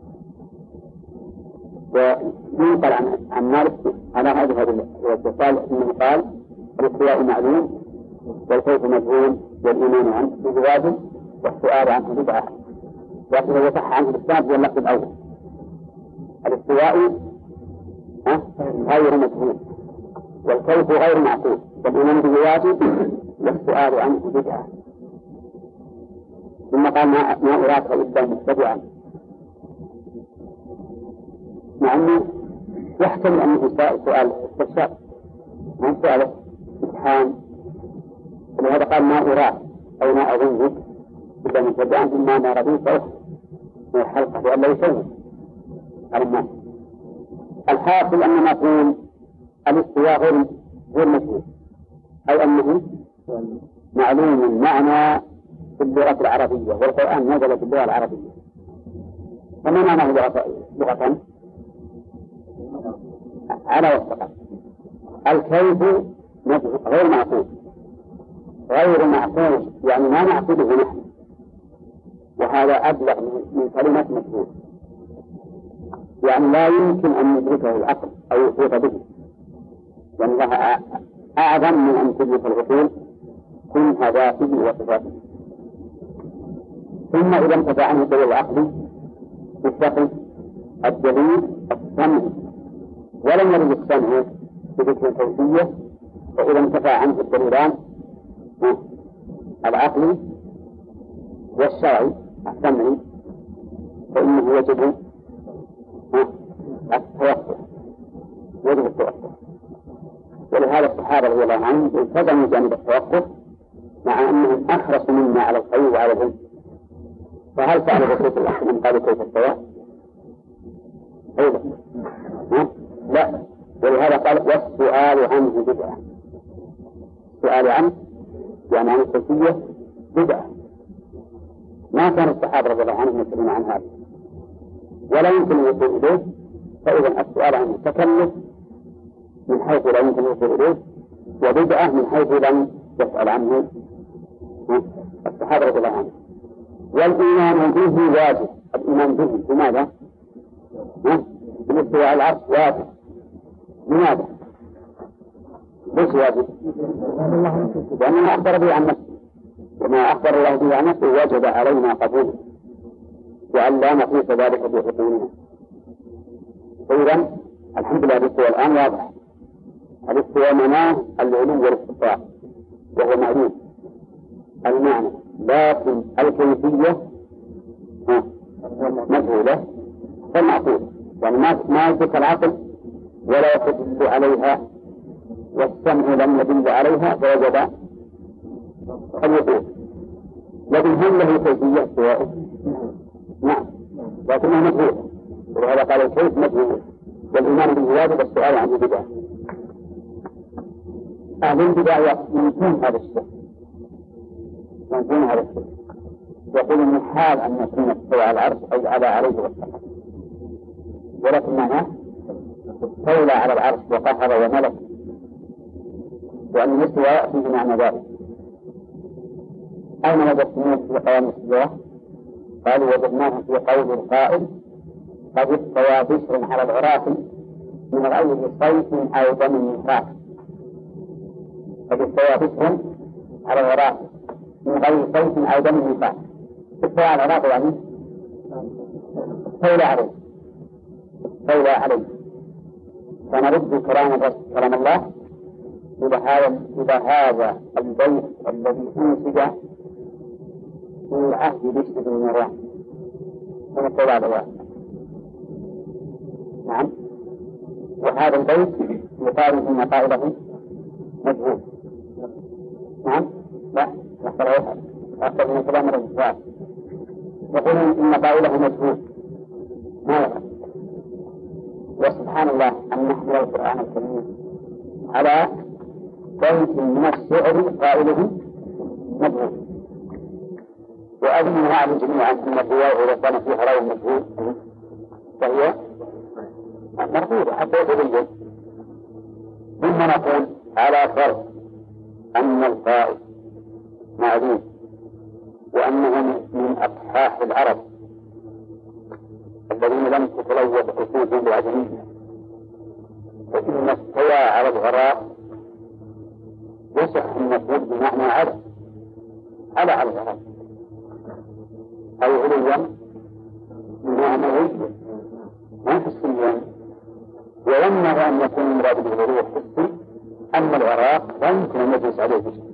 وينقل عن عن مالك على هذه الوجه قال انه قال الاستواء معلوم والكيف مجهول والإيمان عنه بواجب والسؤال عنه بدعة. لكن هو صح عنه الإسلام هو اللفظ الأول. الاستواء غير مجهول والكيف غير معقول والإيمان به واجب والسؤال عنه بدعة. ثم قال ما ما أراك إلا متبعا مع أنه يحتمل أنه سؤال استفسار ما سؤال امتحان ولهذا قال ما أراك أو ما أظنك إلا متبعا ثم ما رضيت من الحلقة لئلا يشوه على الناس. الحاصل أن نقول الاستواء غير غير مشهور أي أنه معلوم المعنى في اللغة العربية. والقرآن نزل في اللغة العربية. فما معناه لغة لغة؟ على وفقه الكيف غير معقول. غير معقول يعني ما نعقله نحن وهذا أبلغ من كلمة مشهور. يعني لا يمكن أن يدركه العقل أو يحيط به. لأن الله أعظم من أن تدرك العقول. كنها ذاته وصفاته. ثم إذا انتفى عنه الدليل العقلي يتقي الدليل السمع. ولم يرد السمع بذكر الكيفية فإذا انتفى عنه الدليلان العقلي والشرعي السمعي فإنه يجب التوقف يجب التوقف ولهذا الصحابة رضي الله عنهم التزموا جانب التوقف مع أنهم أحرصوا منا على الخير وعلى العلم. فهل فعل الرسول صلى الله عليه وسلم قالوا كيف استوى؟ أيضا. لا. ولهذا قال والسؤال عنه بدعة. السؤال عنه يعني عن الكيفية بدعة. ما كان الصحابة رضي الله عنهم يسألون عن هذا. ولا يمكن الوصول إليه. فإذا السؤال عنه تكلف من حيث لا يمكن الوصول إليه وبدعة من حيث لم يسأل عنه. الصحابة رضي الله عنهم. والإيمان به واجب. الإيمان به لماذا؟ على العرش واجب لماذا؟ ليش واجب؟ لأنه أخبر به عن نفسه. وما أخبر الله به عن نفسه وجب علينا قبوله وأن لا نقيس ذلك بحكمنا إذا الحمد لله الاستواء الآن واضح. الاستواء معناه العلو والاستطاع وهو معلوم. المعنى. لكن الكيفية مجهولة. فالمعقول. يعني ما ما يدرك العقل ولا يستدل عليها والسمع لم يدل عليها فوجب الوقوف. لكن هل له كيفية سواء؟ نعم. لكنه مجهول. ولهذا قال الكيف مجهول. والإيمان به واجب السؤال عنه بدعة أهل البدع ينكرون هذا الشيء. ينكرون هذا الشيء. يقول من حال أن يكون استوى على العرش أو على عليه وسلم. ولكن معناه استولى على العرش وقهر وملك وأن الاستواء فيه معنى ذلك أين وجدتموه في قيام الاستواء؟ قالوا وجدناه في قول القائل قد استوى بشر على العراق من غير صيف أو دم مفرات قد استوى بشر على العراق من غير صيف أو دم مفرات استوى على العراق يعني؟ استولى عليه. استولى عليه فنرد كلام كلام الله إلى هذا إلى هذا البيت الذي أنسج في عهد بشر بن مروان. من على العراق نعم. وهذا البيت يقال إن قائله مجهول. نعم. لا أكثر أكثر من كلام الرجال يقول إن قائله مجهول. ما يفعل وسبحان الله أن نحمل القرآن الكريم على بيت من الشعر قائله مجهول وأظن نعلم جميعا أن الرواية إذا كان فيها راوي مجهول فهي مرفوضة حتى يتبين ثم نقول على فرض أن القائد معلوم وأنه من أصحاح العرب. الذين لم تتلوث أصولهم بالعجمية فإن استوى على الغراء يصح المفعول بمعنى على على على الغراء. أو علوا بمعنى علوا ما حسيا وينبغي أن يكون المراد بالغلو الحسي أما العراق لا يمكن أن يجلس عليه بشيء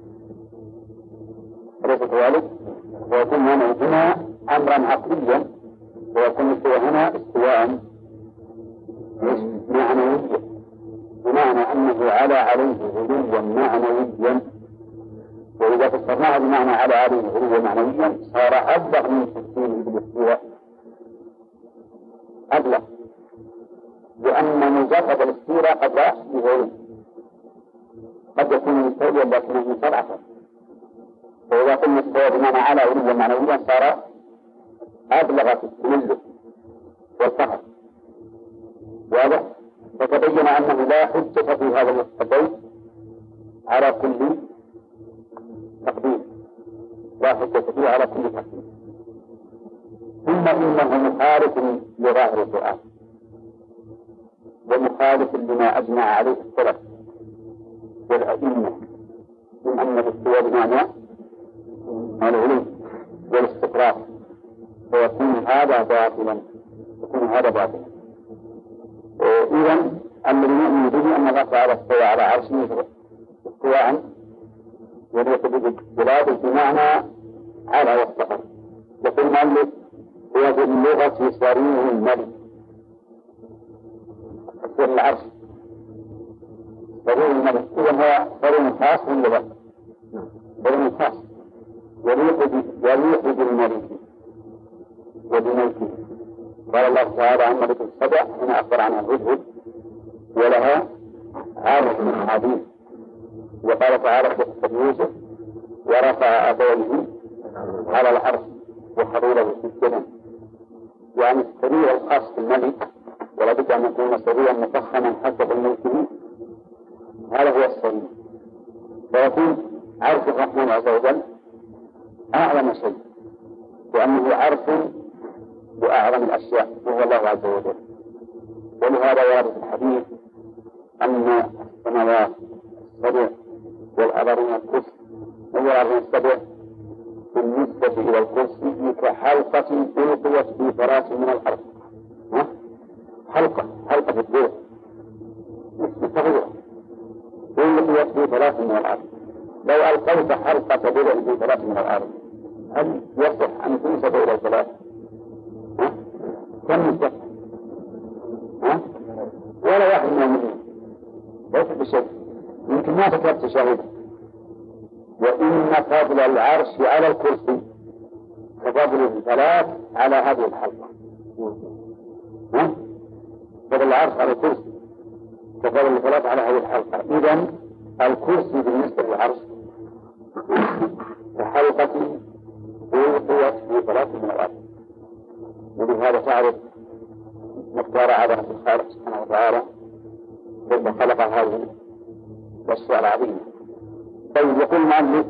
أليس كذلك؟ ويكون هنا أمرا عقليا ويكون الاستواء هنا استواء معنويا بمعنى أنه على عليه غلوا معنويا. وإذا فسرناه بمعنى على عليه غلوا معنويا صار أبلغ من تفسيره بالاستواء أبلغ. لأن مجرد الاستيلاء قد لا يغلو قد يكون مستويا لكنه مستضعفا فإذا قلنا استوى بمعنى على علوا معنويا صار أبلغ في التملك والفهم واضح؟ فتبين أنه لا حجة في هذا البيت على كل تقديم لا حجة فيه على كل تقديم ثم إنه مخالف لظاهر القرآن. ومخالف لما أجمع عليه السلف والأئمة. من أن الاستواء بمعنى العلو والاستقرار. فيكون هذا باطلا. يكون هذا باطلا. إذا الذي نؤمن به أن الله تعالى استوى على عرشه استواء يليق بالبلاد بمعنى على واستقر يقول المؤلف هو في اللغة سرير الملك. تفسير العرش. سرير الملك. إذا هو سرير خاص باللغة سرير خاص يليق يليق قال الله تعالى عن ملك السبع هنا أخبر عنها الهدهد ولها عرش عظيم وقال تعالى في قصة يوسف ورفع أبويه على العرش وخروا له سجدا. يعني السرير الخاص بالملك ولا بد أن يكون سريرا مفخما حسب ملكه هذا هو السرير فيكون عرش الرحمن عز وجل أعظم شيء لأنه عرش بأعظم الأشياء وهو الله عز وجل. ولهذا ورد في الحديث أن السماوات السبع والأرضين الكرسي والأرضين السبع بالنسبة إلى الكرسي كحلقة ألقيت في فراش من الأرض. حلقة حلقة في الدور صغيرة ألقيت في فراش من الأرض. لو ألقيت حلقة درع في فراش من الأرض هل يصح أن تنسب إلى الثلاث؟ كم يصح؟ ها؟ ولا واحد من المؤمنين. ليس بشيء. يمكن ما ذكرت شاهدا وإن فضل العرش على الكرسي. كفضل الثلاث على هذه الحلقة. ها؟ فضل العرش على الكرسي. كفضل الثلاث على هذه الحلقة. إذا الكرسي بالنسبة للعرش. كحلقة ألقيت في ثلاث من الأرض وبهذا تعرف مقدار عظمة الخالق سبحانه وتعالى كيف خلق هذه الأشياء العظيمة طيب يقول المؤلف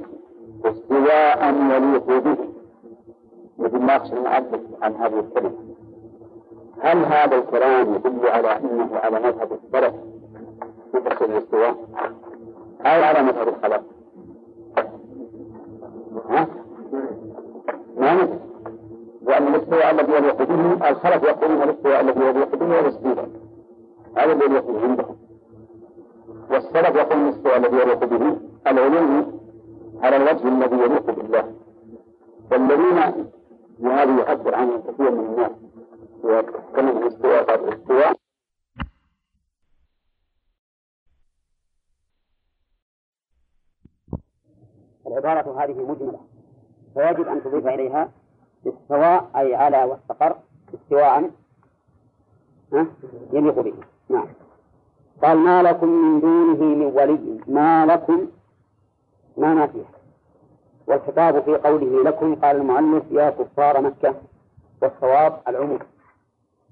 استواء يليق به. مثل ما يقصد المؤلف عن هذه الكلمة. هل هذا الكلام يدل على أنه على مذهب السلف؟ في تفسير الاستواء؟ أو على مذهب الخلق؟ ها؟ ما ندري لأن الاستواء الذي يليق به الخلف يقولون الاستواء الذي يليق به هو الاستيلاء هذا الذي به عندهم. والسلف يقول الاستواء الذي يليق به العلو على الوجه الذي يليق بالله. والذين وهذا يعبر عنه كثير من الناس وكلمة الاستواء قال الاستواء. العبارة هذه مجملة. فيجب أن تضيف إليها استواء أي على واستقر استواء يليق به. نعم. قال ما لكم من دونه من ولي. ما لكم ما نافيه والخطاب في قوله لكم قال المؤلف يا كفار مكة والصواب العموم.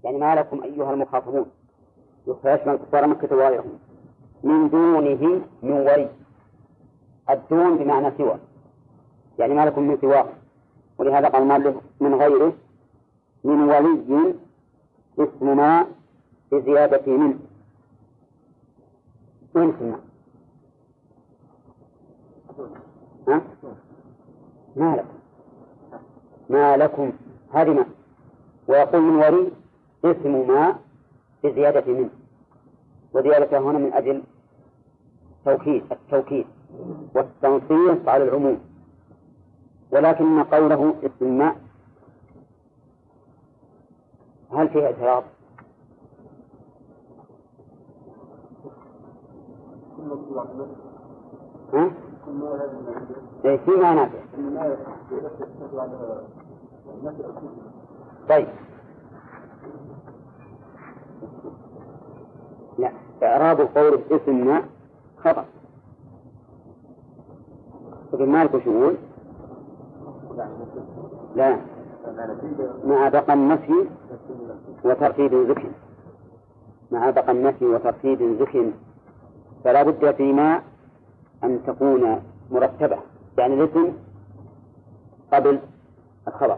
يعني ما لكم أيها المخاطبون. يشمل كفار مكة وغيرهم. من دونه من ولي. الدون بمعنى سوى. يعني ما لكم من سواه. ولهذا قال المؤلف من غيره من ولي اسم ما بزيادة من وين اسم ها؟ ما لكم. ما لكم. هذه ما. ويقول من ولي اسم ما بزيادة من وزيادة هنا من أجل توكيد التوكيد والتنصيص على العموم. ولكن قوله اسم ما هل فيه اعتراض؟ ها؟ إيه في ما نافع طيب لا إعراب قول اسم ما خطأ ابن مالك وش يقول؟ لا. مع بقى النفي وترتيب ذكر مع بقى النفي وترتيب ذكر فلا بد فيما أن تكون مرتبة. يعني الاسم قبل الخبر.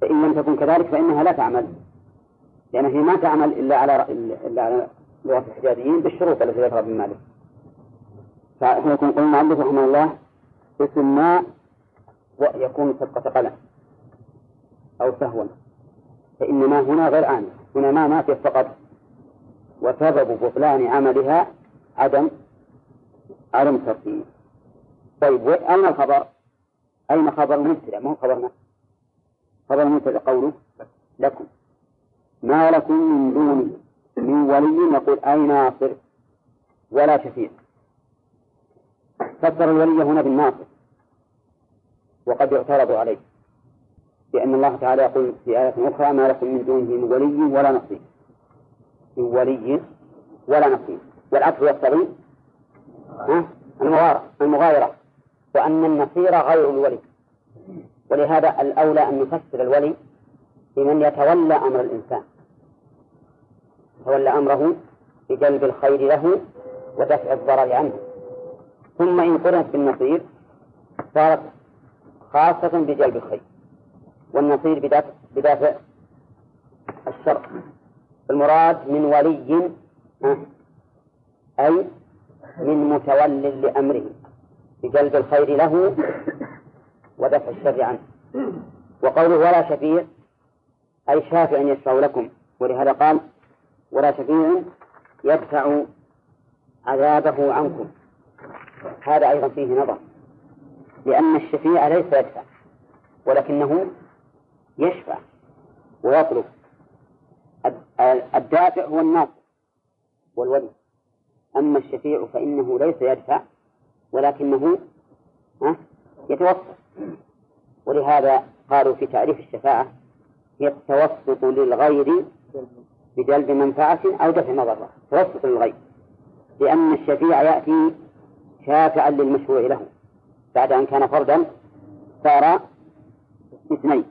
فإن لم تكن كذلك فإنها لا تعمل. لأنها هي ما تعمل إلا على إلا على لغة الحجازيين بالشروط التي ذكرها ابن مالك. فيكون قول المؤلف رحمه الله اسم ما ويكون سبقة قلم أو سهوا فإن ما هنا غير عامل هنا ما ما فقط. وسبب بطلان عملها عدم عدم ترتيب. طيب أين الخبر؟ أين خبر المبتدأ؟ ما هو خبرنا؟ خبر المبتدأ قوله لكم. ما لكم من دونه من ولي يقول أي ناصر؟ ولا شفيع. فسر الولي هنا بالناصر. وقد يعترض عليه. لأن الله تعالى يقول في آية أخرى ما لكم من دونه من ولي ولا نصير. من ولي ولا نصير. والعكس يقتضي المغايرة وأن النصير غير الولي. ولهذا الأولى أن نفسر الولي بمن يتولى أمر الإنسان. يتولى أمره بجلب الخير له ودفع الضرر عنه. ثم إن قرنت بالنصير صارت خاصة بجلب الخير والنصير بدافع, بدافع الشر. المراد من ولي أي من متول لأمره بجلب الخير له ودفع الشر عنه. وقوله ولا شفيع أي شافع يشفع لكم. ولهذا قال ولا شفيع يدفع عذابه عنكم. هذا أيضا فيه نظر. لأن الشفيع ليس يدفع ولكنه يشفع ويطلب. الدافع هو الناصر والولي. أما الشفيع فإنه ليس يدفع ولكنه يتوسط. ولهذا قالوا في تعريف الشفاعة هي التوسط للغير بجلب منفعة أو دفع مضرة. توسط للغير. لأن الشفيع يأتي شافعا للمشروع له. بعد أن كان فردا صار اثنين.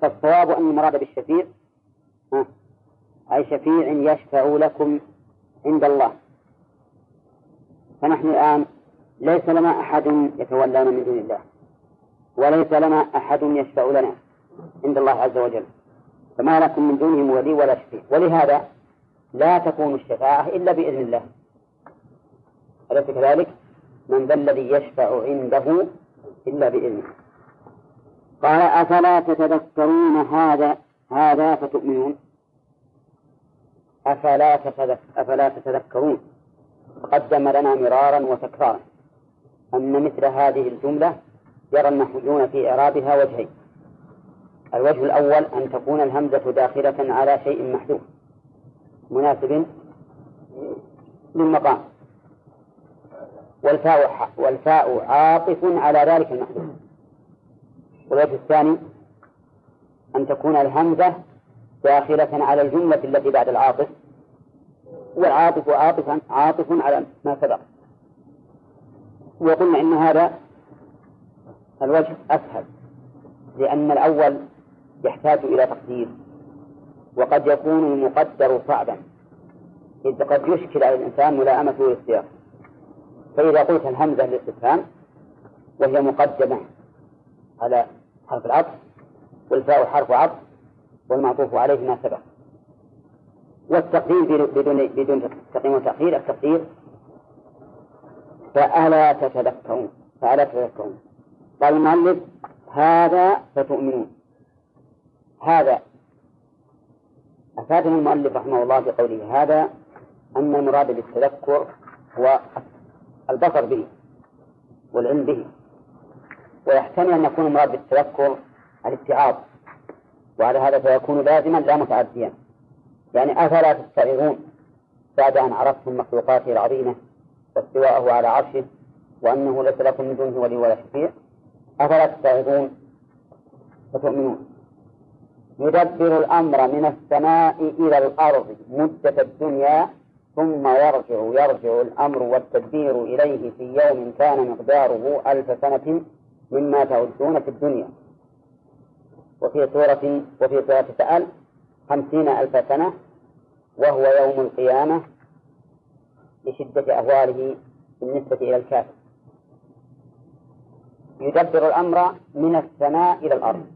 فالصواب أن المراد بالشفيع أي شفيع يشفع لكم عند الله. فنحن الآن ليس لنا أحد يتولانا من دون الله وليس لنا أحد يشفع لنا عند الله عز وجل. فما لكم من دونهم ولي ولا شفيع. ولهذا لا تكون الشفاعة إلا بإذن الله. أليس كذلك؟ من ذا الذي يشفع عنده إلا بإذنه. قال أفلا تتذكرون هذا هذا فتؤمنون؟ أفلا أفلا تتذكرون؟ قدم لنا مرارا وتكرارا أن مثل هذه الجملة يرى النحويون في إعرابها وجهين. الوجه الأول أن تكون الهمزة داخلة على شيء محذوف مناسب للمقام. والفاء والفاء عاطف على ذلك المحذوف. والوجه الثاني أن تكون الهمزة داخلة على الجملة التي بعد العاطف والعاطف عاطفا عاطف على ما سبق. وقلنا إن هذا الوجه أسهل لأن الأول يحتاج إلى تقدير وقد يكون المقدر صعبا إذ قد يشكل على الإنسان ملائمته للسياق فإذا قلت الهمزة للاستفهام وهي مقدمة على حرف العطف والفاء حرف عطف والمعطوف عليه ما سبق. والتقدير بدون بدون تقديم وتأخير التقدير فألا تتذكرون فألا تتذكرون. قال المؤلف هذا فتؤمنون. هذا أفادنا المؤلف رحمه الله بقوله هذا أن المراد بالتذكر هو البصر به والعلم به ويحتمل أن يكون المراد بالتذكر الاتعاظ وعلى هذا فيكون لازما لا متعديا. يعني أفلا تستعظون بعد أن عرفتم مخلوقاته العظيمة واستواءه على عرشه وأنه ليس لكم من دونه ولي ولا شفيع؟ أفلا تستعظون فتؤمنون. يدبر الأمر من السماء إلى الأرض مدة الدنيا ثم يرجع يرجع الأمر والتدبير إليه في يوم كان مقداره ألف سنة مما تعدون في الدنيا. وفي سورة وفي سورة سأل خمسين ألف سنة وهو يوم القيامة لشدة أهواله بالنسبة إلى الكافر. يدبر الأمر من السماء إلى الأرض.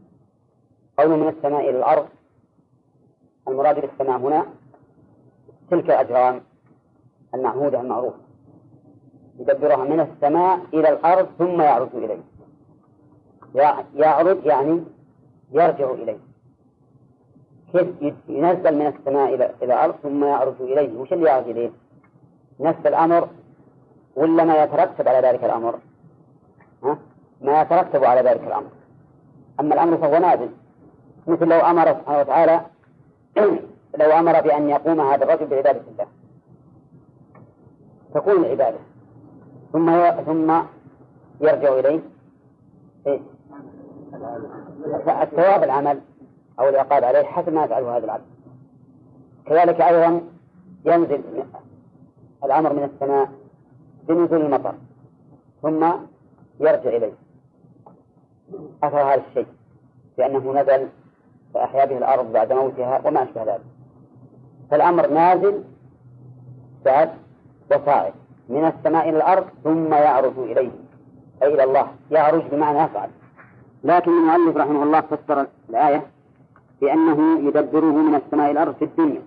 قول من السماء إلى الأرض. المراد بالسماء هنا تلك الأجرام المعهودة المعروفة يدبرها من السماء إلى الأرض ثم يعرج إليه يعرج يعني يرجع إليه كيف ينزل من السماء إلى إلى الأرض ثم يعرج إليه وش اللي يعرج إليه؟ نفس الأمر ولا ما يترتب على ذلك الأمر؟ ها؟ ما يترتب على ذلك الأمر أما الأمر فهو نازل مثل لو أمر سبحانه وتعالى لو أمر بأن يقوم هذا الرجل بعبادة الله. تكون العبادة. ثم ثم يرجع إليه. إيه؟ الثواب العمل أو العقاب عليه حسب ما يفعله هذا العبد. كذلك أيضا ينزل الأمر من السماء بنزول المطر. ثم يرجع إليه. أثر هذا الشيء. لأنه نزل فأحيا به الأرض بعد موتها وما أشبه ذلك. فالأمر نازل بعد وصاعد من السماء إلى الأرض ثم يعرج إليه. أي إلى الله. يعرج بمعنى يصعد لكن المؤلف رحمه الله فسر الآية بأنه يدبره من السماء إلى الأرض في الدنيا.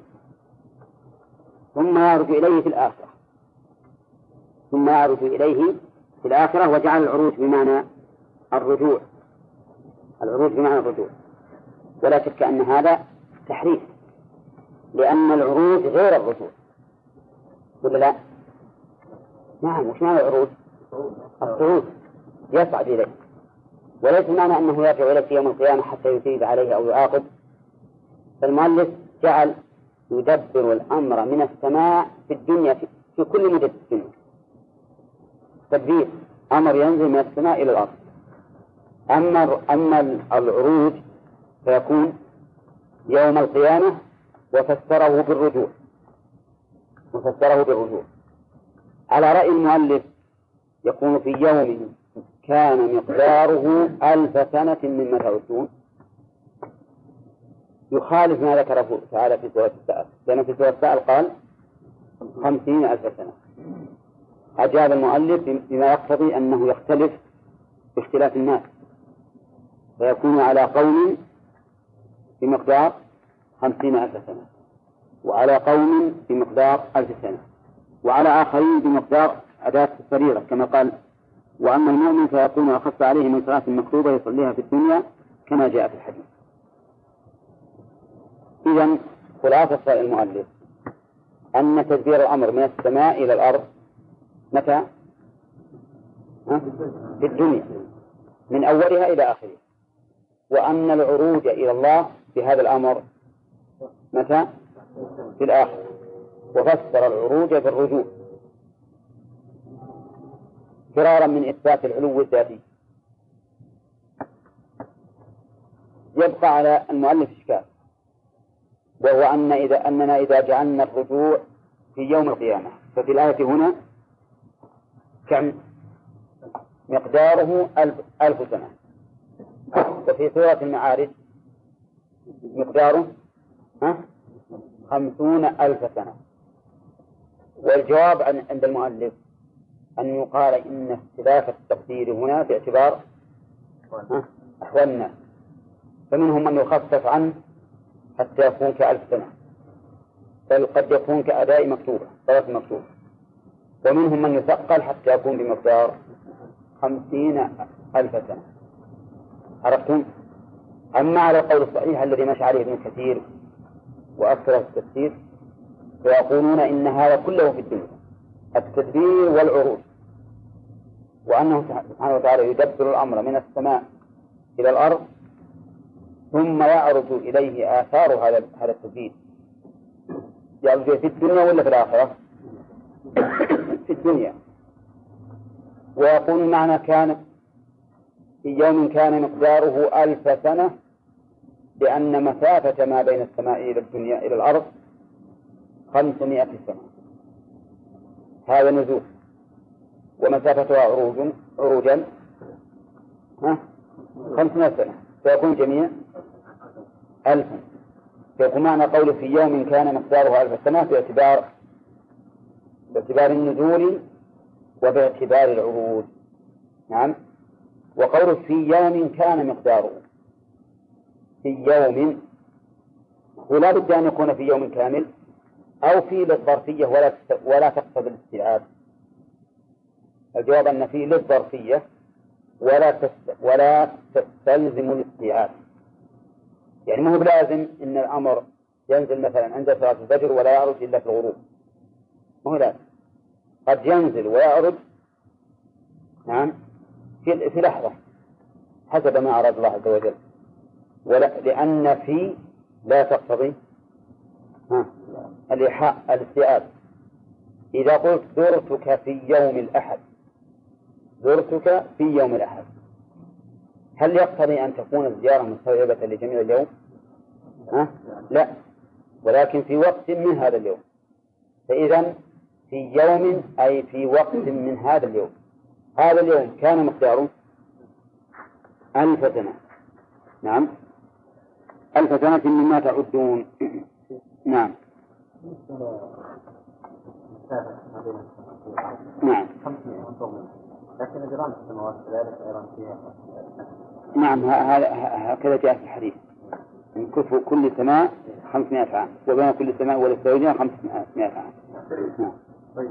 ثم يعرج إليه في الآخرة. ثم يعرج إليه في الآخرة وجعل العروج بمعنى الرجوع. العروج بمعنى الرجوع. ولا شك أن هذا تحريف. لأن العروج غير الرجوع. ولا لا؟ نعم وش معنى العروج؟ الصعود يصعد إليه. وليس معنى أنه يرجع إليه في يوم القيامة حتى يثيب عليه أو يعاقب. فالمؤلف جعل يدبر الأمر من السماء في الدنيا في, في كل مدة الدنيا. تدبير. أمر ينزل من السماء إلى الأرض. أما أما العروج فيكون يوم القيامة وفسره بالرجوع. وفسره بالرجوع. على رأي المؤلف يكون في يوم كان مقداره ألف سنة مما تعدون. يخالف ما ذكره تعالى في سورة السأل لأن في سورة السأل قال خمسين ألف سنة. أجاب المؤلف بما يقتضي أنه يختلف باختلاف الناس. فيكون على قوم بمقدار خمسين ألف سنة وعلى قوم بمقدار ألف سنة وعلى آخرين بمقدار أداة السريرة كما قال وأما المؤمن فيكون أخف عليه من صلاة مكتوبة يصليها في الدنيا كما جاء في الحديث. إذا خلاصة المؤلف أن تدبير الأمر من السماء إلى الأرض متى؟ في الدنيا من أولها إلى آخرها. وأن العروج إلى الله بهذا الأمر متى؟ في الآخرة وفسر العروج بالرجوع فرارا من إثبات العلو الذاتي. يبقى على المؤلف إشكال. وهو أن إذا أننا إذا جعلنا الرجوع في يوم القيامة. ففي الآية هنا كم؟ مقداره ألف, ألف سنة. وفي سورة المعارج مقداره خمسون ألف سنة. والجواب عند المؤلف أن يقال إن اختلاف التقدير هنا باعتبار أحوال الناس فمنهم من يخفف عنه حتى يكون كألف سنة. بل قد يكون كأداء مكتوبة صلاة مكتوبة. ومنهم من يثقل حتى يكون بمقدار خمسين ألف سنة. عرفتم؟ أما على القول الصحيح الذي مشى عليه ابن كثير وأكثر التفسير فيقولون إن هذا كله في الدنيا التدبير والعروض وأنه سبحانه وتعالى يدبر الأمر من السماء إلى الأرض ثم يعرض إليه آثار هذا هذا التدبير. يعرض في الدنيا ولا في الآخرة؟ في الدنيا. ويقول معنى كان في يوم كان مقداره ألف سنة لأن مسافة ما بين السماء إلى الدنيا إلى الأرض خمسمائة سنة. هذا نزول. ومسافتها عروج عروجا. ها؟ خمسمائة سنة. فيكون جميع ألفا فيكون معنى قوله في يوم كان مقداره ألف سنة باعتبار باعتبار النزول وباعتبار العروج. نعم. وقوله في يوم كان مقداره. في يوم ولا بد أن يكون في يوم كامل أو في للظرفية ولا ولا تقصد الاستيعاب. الجواب أن في للظرفية ولا ولا تستلزم الاستيعاب. يعني ما هو بلازم أن الأمر ينزل مثلا عند صلاة الفجر ولا يعرج إلا في الغروب. ما هو لازم قد ينزل ويعرج نعم في لحظة حسب ما أراد الله عز وجل. لأن في لا تقتضي. الإيحاء الاستيعاب. إذا قلت زرتك في يوم الأحد زرتك في يوم الأحد هل يقتضي أن تكون الزيارة مستوعبة لجميع اليوم؟ ها؟ لا. ولكن في وقت من هذا اليوم. فإذا في يوم أي في وقت من هذا اليوم. هذا اليوم كان مقداره ألف سنة. نعم. ألف سنة مما تعدون. نعم. نعم. لكن جيران السماوات كذلك أيضا فيها. نعم هكذا جاء في الحديث. من كفر كل سماء 500 عام وبين كل سماء والزوجين 500 عام. نعم. طيب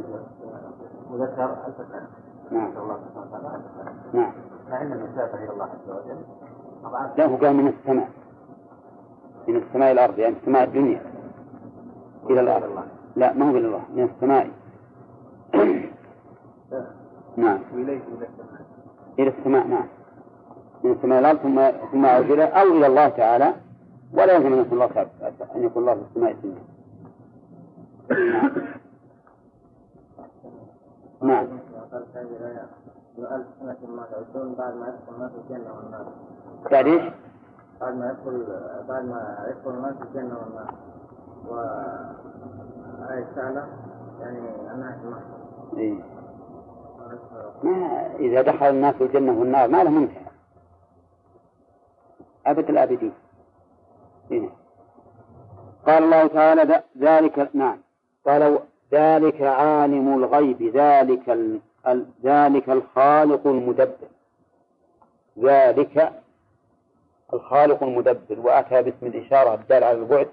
وذكر ألف سنة. نعم. نعم. مع أن المسافة إلى الله عز وجل. لا هو قال من السماء. من السماء الأرض يعني السماء الدنيا إلى الأرض. لا ما هو إلى الله من السماء. نعم. إلى السماء. نعم. من السماء الأرض ثم ثم أوجد أو إلى الله تعالى. ولا يلزم أن يكون الله أن يكون الله في السماء الدنيا. نعم. والنار. بعد إيش؟ بعد ما يدخل بعد ما يدخل الناس الجنة والنار. سهلة يعني في إيه. ما إذا دخل الناس الجنة والنار ما له منتهى أبد الآبدين إيه. قال الله تعالى ذلك نعم قال ذلك عالم الغيب ذلك ال... ذلك الخالق المدبر ذلك الخالق المدبر وأتى باسم الإشارة الدال على البعد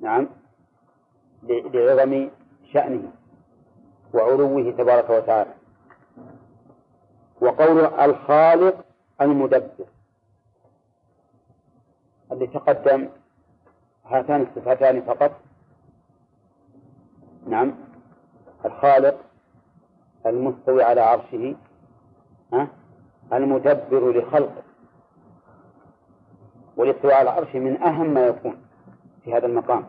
نعم لعظم شأنه وعلوه تبارك وتعالى. وقول الخالق المدبر اللي تقدم هاتان الصفتان فقط. نعم الخالق المستوي على عرشه ها المدبر لخلقه. والاستواء على العرش من أهم ما يكون في هذا المقام.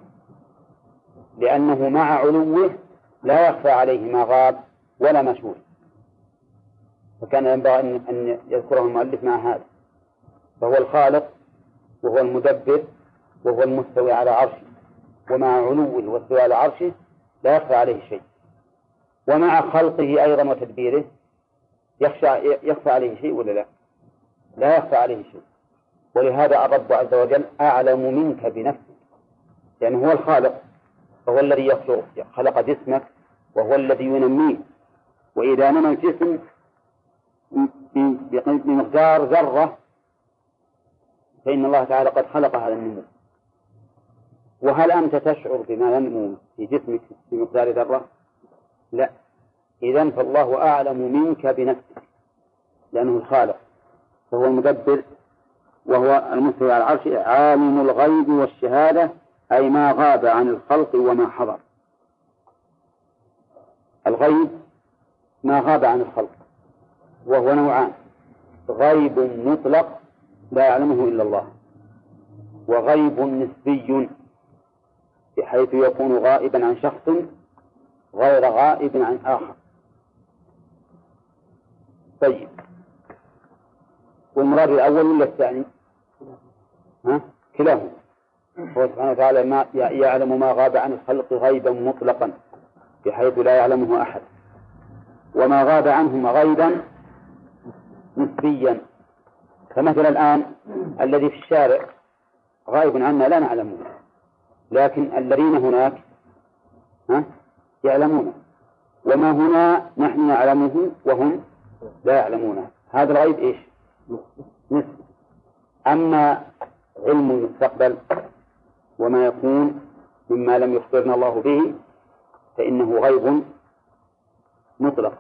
لأنه مع علوه لا يخفى عليه ما غاب ولا شهد فكان ينبغي أن يذكره المؤلف مع هذا. فهو الخالق وهو المدبر وهو المستوي على عرشه. ومع علوه واستواء على عرشه لا يخفى عليه شيء. ومع خلقه أيضا وتدبيره يخشى يخفى عليه شيء ولا لا؟ لا يخفى عليه شيء. ولهذا الرب عز وجل أعلم منك بنفسك لأنه هو الخالق فهو الذي يخلق خلق جسمك وهو الذي ينميه. وإذا نمى الجسم بمقدار ذرة فإن الله تعالى قد خلق هذا النمو وهل أنت تشعر بما ينمو في جسمك بمقدار ذرة؟ لا. إذا فالله أعلم منك بنفسك لأنه الخالق فهو المدبر وهو المستوى على العرش عالم الغيب والشهادة أي ما غاب عن الخلق وما حضر. الغيب ما غاب عن الخلق وهو نوعان غيب مطلق لا يعلمه إلا الله وغيب نسبي بحيث يكون غائبا عن شخص غير غائب عن آخر. طيب. والمراد الأول ولا الثاني؟ ها؟ كلاهما هو سبحانه وتعالى ما يعلم ما غاب عن الخلق غيبا مطلقا بحيث لا يعلمه أحد وما غاب عنهم غيبا نسبيا فمثلا الآن الذي في الشارع غائب عنا لا نعلمه لكن الذين هناك ها يعلمونه وما هنا نحن نعلمه وهم لا يعلمونه هذا الغيب إيش؟ نسبي أما علم المستقبل وما يكون مما لم يخبرنا الله به فإنه غيب مطلق.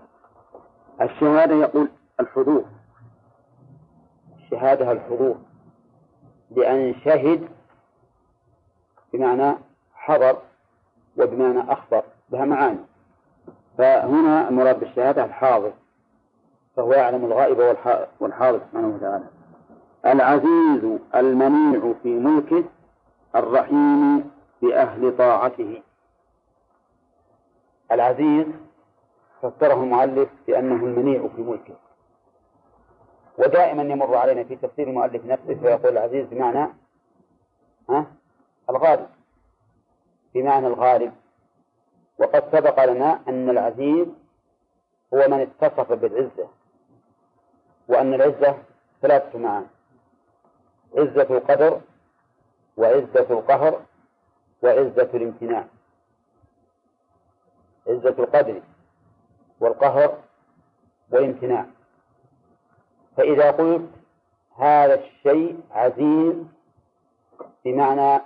الشهادة يقول الحضور. الشهادة الحضور. لأن شهد بمعنى حضر وبمعنى أخبر. لها معاني. فهنا المراد بالشهادة الحاضر. فهو يعلم الغائب والحاضر سبحانه وتعالى. العزيز المنيع في ملكه الرحيم بأهل طاعته. العزيز فسره المؤلف بأنه المنيع في ملكه. ودائما يمر علينا في تفسير المؤلف نفسه فيقول العزيز بمعنى ها؟ الغالب. بمعنى الغالب. وقد سبق لنا أن العزيز هو من اتصف بالعزة. وأن العزة ثلاثة معاني عزة القدر وعزة القهر وعزة الامتناع. عزة القدر والقهر والامتناع. فإذا قلت هذا الشيء عزيز بمعنى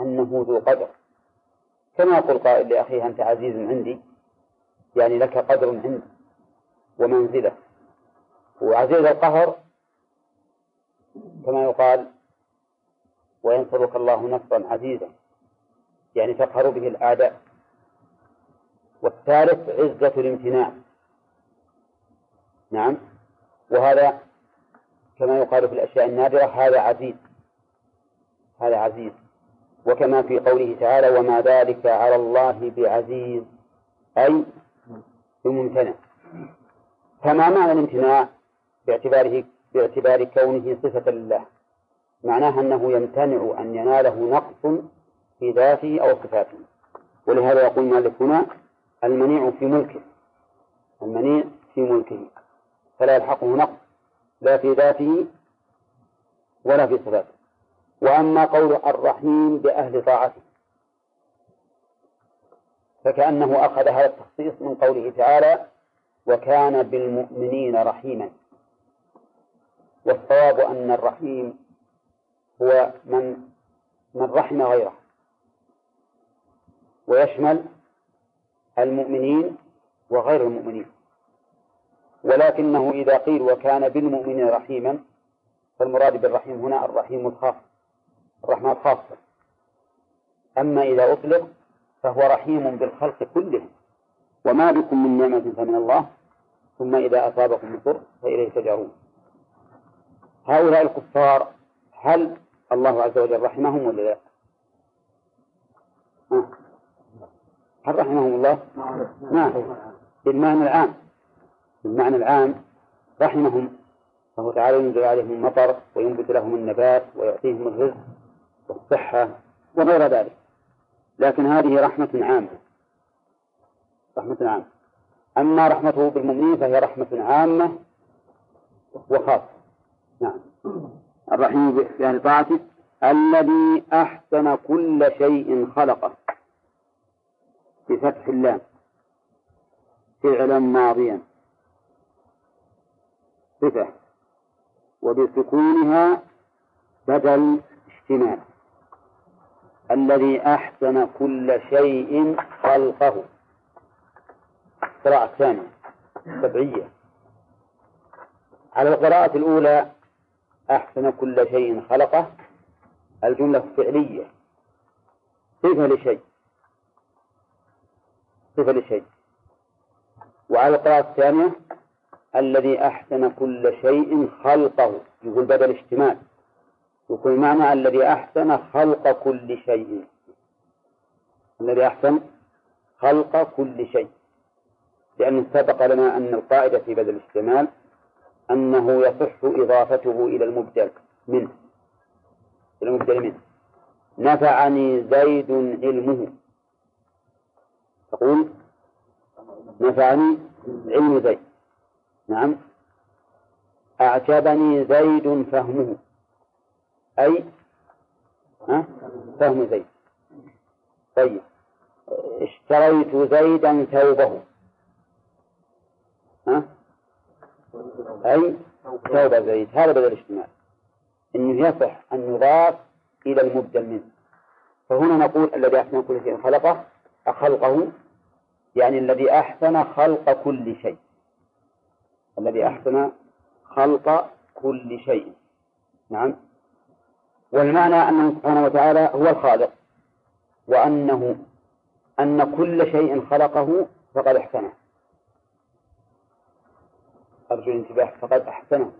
أنه ذو قدر. كما يقول قائل لأخيه أنت عزيز عندي يعني لك قدر عندي ومنزلة. وعزيز القهر كما يقال وينصرك الله نصرا عزيزا يعني تقهر به الأعداء والثالث عزة الامتناع. نعم وهذا كما يقال في الأشياء النادرة هذا عزيز هذا عزيز. وكما في قوله تعالى وما ذلك على الله بعزيز أي بممتنع. فما معنى الامتناع باعتباره باعتبار كونه صفة لله. معناها أنه يمتنع أن يناله نقص في ذاته أو صفاته. ولهذا يقول المؤلف هنا المنيع في ملكه. المنيع في ملكه. فلا يلحقه نقص لا في ذاته ولا في صفاته. وأما قول الرحيم بأهل طاعته فكأنه أخذ هذا التخصيص من قوله تعالى وكان بالمؤمنين رحيما والصواب أن الرحيم هو من من رحم غيره. ويشمل المؤمنين وغير المؤمنين. ولكنه إذا قيل وكان بالمؤمنين رحيما فالمراد بالرحيم هنا الرحيم الخاص الرحمة الخاصة أما إذا أطلق فهو رحيم بالخلق كلهم. وما بكم من نعمة فمن الله ثم إذا أصابكم الضر فإليه تجأرون. هؤلاء الكفار هل الله عز وجل رحمهم ولا لا؟ هل رحمهم الله؟ نعم بالمعنى العام. بالمعنى العام رحمهم. فهو تعالى ينزل عليهم المطر وينبت لهم النبات ويعطيهم الرزق والصحة وغير ذلك. لكن هذه رحمة عامة. رحمة عامة. أما رحمته بالمؤمنين فهي رحمة عامة وخاصة. نعم. الرحيم بأهل طاعته الذي أحسن كل شيء خلقه. بفتح اللام. فعلا ماضيا. صفة. وبسكونها بدل اشتمال. الذي أحسن كل شيء خلقه. قراءة ثانية. سبعية على القراءة الأولى أحسن كل شيء خلقه الجملة فعلية. صفة لشيء؟ صفة لشيء؟ وعلى القراءة الثانية الذي أحسن كل شيء خلقه. يقول بدل اشتمال يكون معنى الذي أحسن خلق كل شيء. الذي أحسن خلق كل شيء. لأن سبق لنا أن القاعدة في بدل الاشتمال أنه يصح إضافته إلى المبدل منه. إلى المبدل منه. نفعني زيد علمه. تقول؟ نفعني علم زيد. نعم. أعجبني زيد فهمه. أي؟ ها؟ فهم زيد. طيب. اشتريت زيدا ثوبه. ها؟ أي ثوب زيد هذا بدل الاجتماع. إنه يصح أن يضاف إلى المبدل منه فهنا نقول الذي أحسن كل شيء خلقه أخلقه يعني الذي أحسن خلق كل شيء. الذي أحسن خلق كل شيء. نعم. والمعنى أنه سبحانه وتعالى هو الخالق. وأنه أن كل شيء خلقه فقد أحسنه. أرجو الانتباه فقد أحسنه.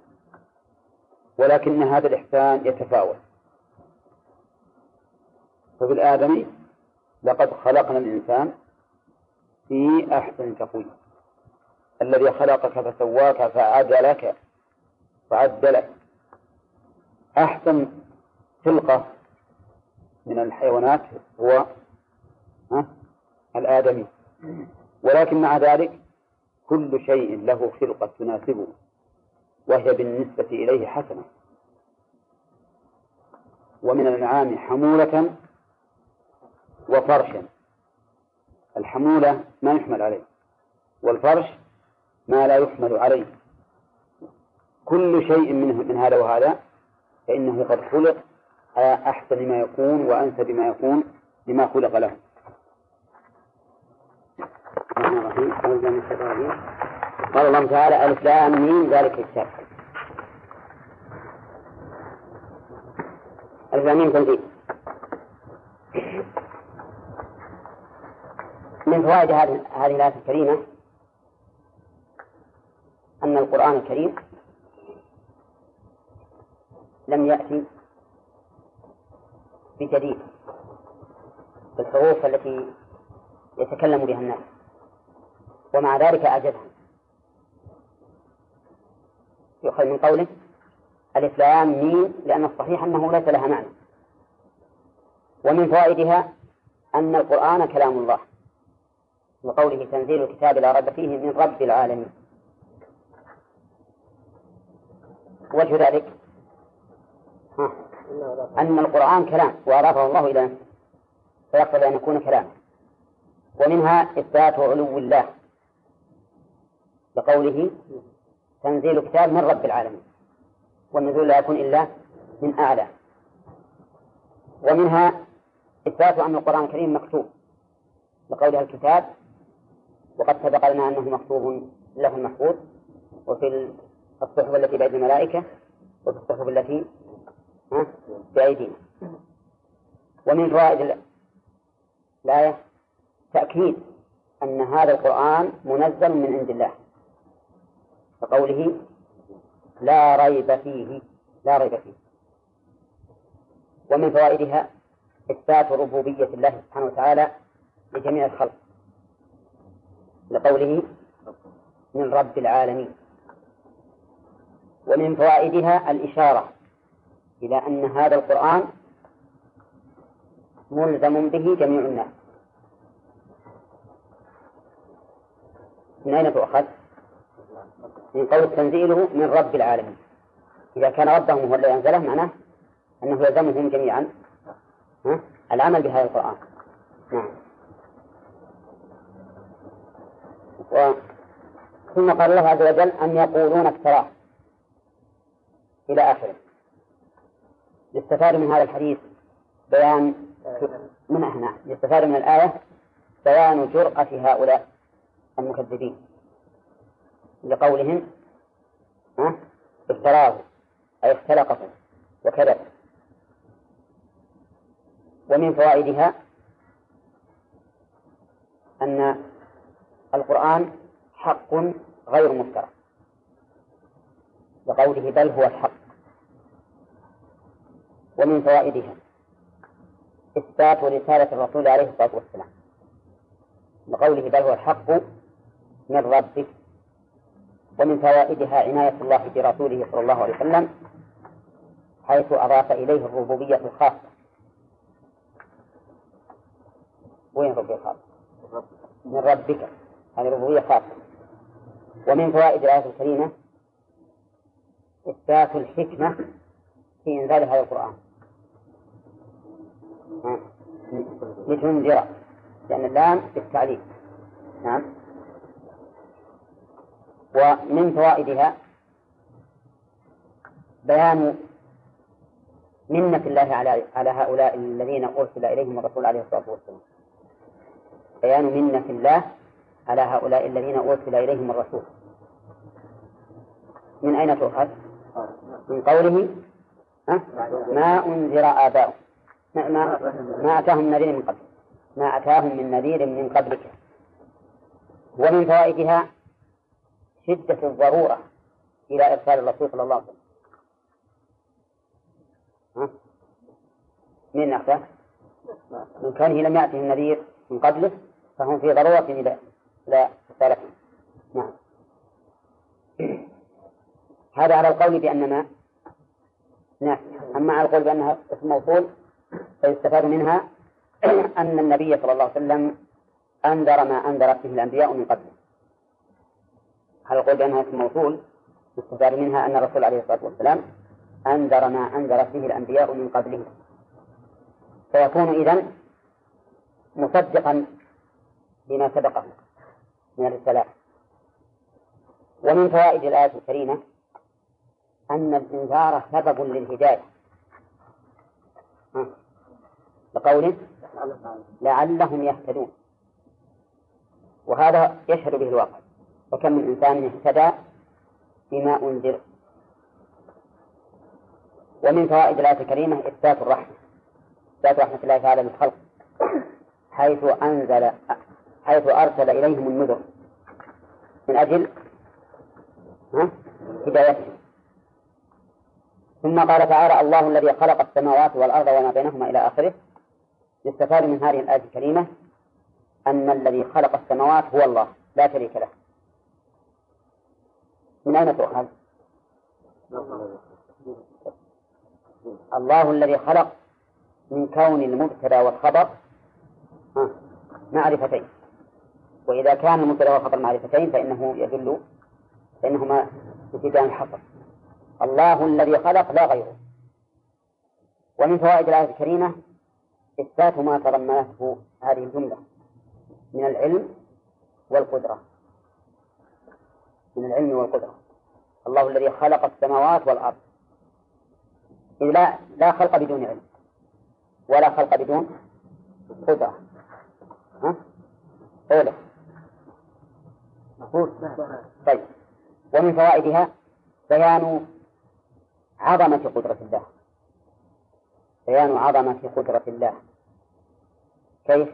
ولكن هذا الإحسان يتفاوت. ففي الآدمي لقد خلقنا الإنسان في أحسن تقويم. الذي خلقك فسواك فعدلك فعدلك أحسن خلقة من الحيوانات هو الآدمي. ولكن مع ذلك كل شيء له خلقة تناسبه وهي بالنسبة إليه حسنة. ومن الأنعام حمولة وفرشا. الحمولة ما يحمل عليه والفرش ما لا يحمل عليه. كل شيء منه من هذا وهذا فإنه قد خلق على أحسن ما يكون وأنسب ما يكون لما خلق له. قال الله تعالى ألف لام ميم ذلك الكتاب ألف لام تنزيل من فوائد هذه الآية الكريمة أن القرآن الكريم لم يأتي بجديد. في الحروف التي يتكلم بها الناس. ومع ذلك أعجزهم يؤخذ من قوله ألف لام ميم لأن الصحيح أنه ليس لها معنى. ومن فوائدها أن القرآن كلام الله. وقوله تنزيل الكتاب لا ريب فيه من رب العالمين. وجه ذلك. أن القرآن كلام وأضافه الله إلى نفسه فيقتضي أن يكون كلاما ومنها إثبات علو الله. لقوله تنزيل كتاب من رب العالمين والنزول لا يكون إلا من أعلى. ومنها إثبات أن القرآن الكريم مكتوب لقولها الكتاب وقد سبق لنا أنه مكتوب له المحفوظ وفي الصحف التي بأيدي الملائكة وفي الصحف التي بأيدينا. ومن فوائد الآية تأكيد أن هذا القرآن منزل من عند الله. كقوله لا ريب فيه لا ريب فيه. ومن فوائدها إثبات ربوبية الله سبحانه وتعالى لجميع الخلق. لقوله من رب العالمين. ومن فوائدها الإشارة إلى أن هذا القرآن ملزم به جميع الناس. من أين تؤخذ؟ من قول تنزيله من رب العالمين. إذا كان ربهم هو الذي أنزله معناه أنه يلزمهم جميعا العمل بهذا القرآن. نعم. و... ثم قال الله عز وجل أن يقولون افتراه؟ إلى آخره. يستفاد من هذا الحديث بيان من هنا يستفاد من الآية بيان جرأة هؤلاء المكذبين. لقولهم افتراه أي اختلقه وكذب ومن فوائدها أن القرآن حق غير مفترى لقوله بل هو الحق. ومن فوائدها إثبات رسالة الرسول عليه الصلاة والسلام. لقوله بل هو الحق من ربك ومن فوائدها عناية الله برسوله صلى الله عليه وسلم حيث أضاف إليه الربوبية الخاصة. وين ربي الخاصة؟ من ربك. هذه ربوبية خاصة ومن فوائد الآية الكريمة إثبات الحكمة في إنزال هذا القرآن. لتنذر. لأن اللام بالتعليم نعم. ومن فوائدها بيان منة الله على على هؤلاء الذين أرسل إليهم الرسول عليه الصلاة والسلام. بيان منة الله على هؤلاء الذين أرسل إليهم الرسول. من أين تؤخذ؟ من قوله ما أنذر آباؤهم. ما, ما, ما أتاهم نذير من قبل. ما أتاهم من نذير من قبلك. ومن فوائدها شدة الضرورة إلى إرسال الرسول صلى الله عليه وسلم. ها؟ من أخذه؟ من كونه لم يأته النذير من قبله فهم في ضرورة إلى إلى رسالته نعم. هذا على القول بأن ما نعم. أما على القول بأنها اسم موصول فيستفاد منها أن النبي صلى الله عليه وسلم أنذر ما أنذرت به الأنبياء من قبله. على القول بأنها اسم موصول يستفاد منها أن الرسول عليه الصلاة والسلام أنذر ما أنذرت به الأنبياء من قبله. فيكون إذن مصدقا بما سبقه من الرسالات ومن فوائد الآية الكريمة أن الإنذار سبب للهداية. لقوله لعلهم يهتدون. وهذا يشهد به الواقع. وكم من إنسان اهتدى بما أنذر. ومن فوائد الآية الكريمة إثبات الرحمة. إثبات رحمة الله تعالى للخلق. حيث أنزل حيث أرسل إليهم النذر. من أجل؟ هدايتهم. ثم قال تعالى الله الذي خلق السماوات والأرض وما بينهما إلى آخره. يستفاد من هذه الآية الكريمة أن الذي خلق السماوات هو الله لا شريك له. من أين تؤخذ؟ الله الذي خلق من كون المبتدأ والخبر معرفتين. وإذا كان المبتدأ والخبر معرفتين فإنه يدل فإنهما يفيدان الحصر الله الذي خلق لا غيره. ومن فوائد الآية الكريمة إثبات ما تضمنته هذه الجملة من العلم والقدرة. من العلم والقدرة. الله الذي خلق السماوات والأرض. إذ لا لا خلق بدون علم. ولا خلق بدون قدرة. ها؟ أولى طيب. ومن فوائدها بيان عظمة قدرة الله. بيان عظمة قدرة الله. كيف؟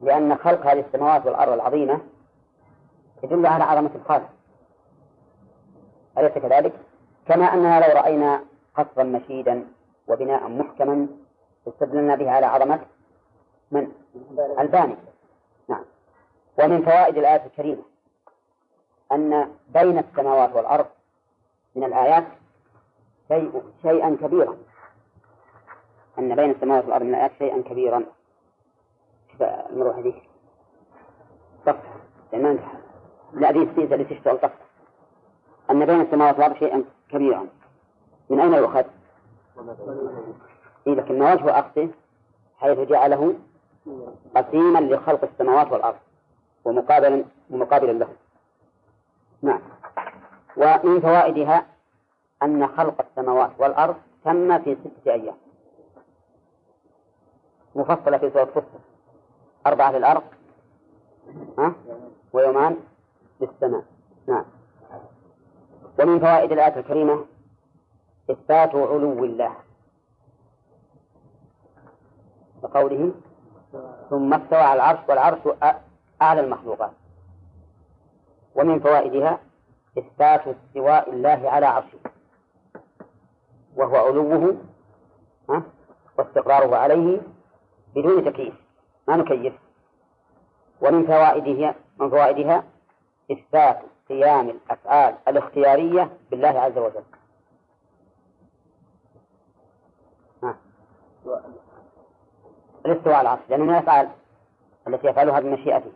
لأن خلق هذه السماوات والأرض العظيمة يدل على عظمة الخالق. أليس كذلك؟ كما أننا لو رأينا قصرا مشيدا وبناء محكما استدللنا به على عظمة من؟ الباني. نعم. ومن فوائد الآية الكريمة أن بين السماوات والأرض من الآيات شيء شيئا كبيرا. أن بين السماوات والأرض من الآيات شيئا كبيرا. المروحة دي. صفحة. ما لا ذي السيزة اللي تشتغل صفحة أن بين السماوات والأرض شيئا كبيرا. من أين يؤخذ؟ إيه لكن وجه أخذه حيث جعله قسيما لخلق السماوات والأرض ومقابلا ومقابلا له. نعم. ومن فوائدها أن خلق السماوات والأرض تم في ستة أيام. مفصلة في سورة فصل. أربعة في الأرض ها؟ ويومان. في السماء نعم. ومن فوائد الآية الكريمة إثبات علو الله. وقوله ثم استوى على العرش والعرش أعلى المخلوقات. ومن فوائدها إثبات استواء الله على عرشه. وهو علوه واستقراره عليه بدون تكييف. ما نكيف. ومن فوائدها من فوائدها إثبات قيام الأفعال الاختيارية بالله عز وجل. الاستواء على العرش لأنه من الأفعال التي يفعلها بمشيئته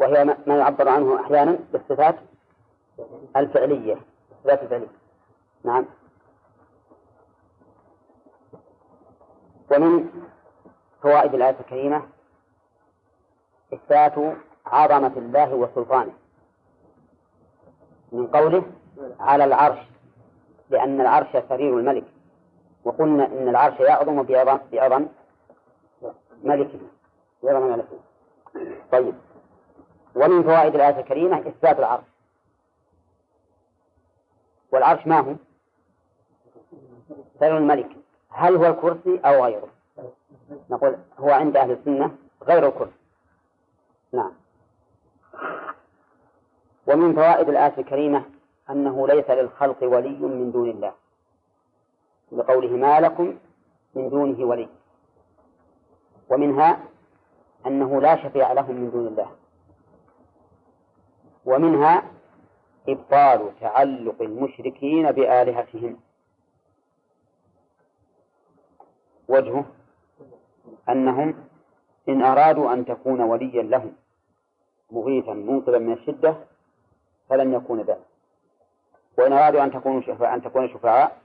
وهي ما يعبر عنه أحيانا بالصفات الفعلية الصفات الفعلية. نعم. ومن فوائد الآية الكريمة إثبات عظمة الله وسلطانه. من قوله على العرش لأن العرش سرير الملك. وقلنا إن العرش يعظم بعظم بعظم ملكه. بعظم ملكه. طيب. ومن فوائد الآية الكريمة إثبات العرش. والعرش ما هو؟ سرير الملك. هل هو الكرسي أو غيره؟ نقول هو عند أهل السنة غير الكرسي. نعم. ومن فوائد الآية الكريمة أنه ليس للخلق ولي من دون الله. لقوله ما لكم من دونه ولي ومنها أنه لا شفيع لهم من دون الله. ومنها إبطال تعلق المشركين بآلهتهم. وجهه أنهم إن أرادوا أن تكون وليا لهم مغيثا منقذا من الشدة فلن يكون ذلك وإن أرادوا أن تكونوا شفاء أن تكون شفعاء؟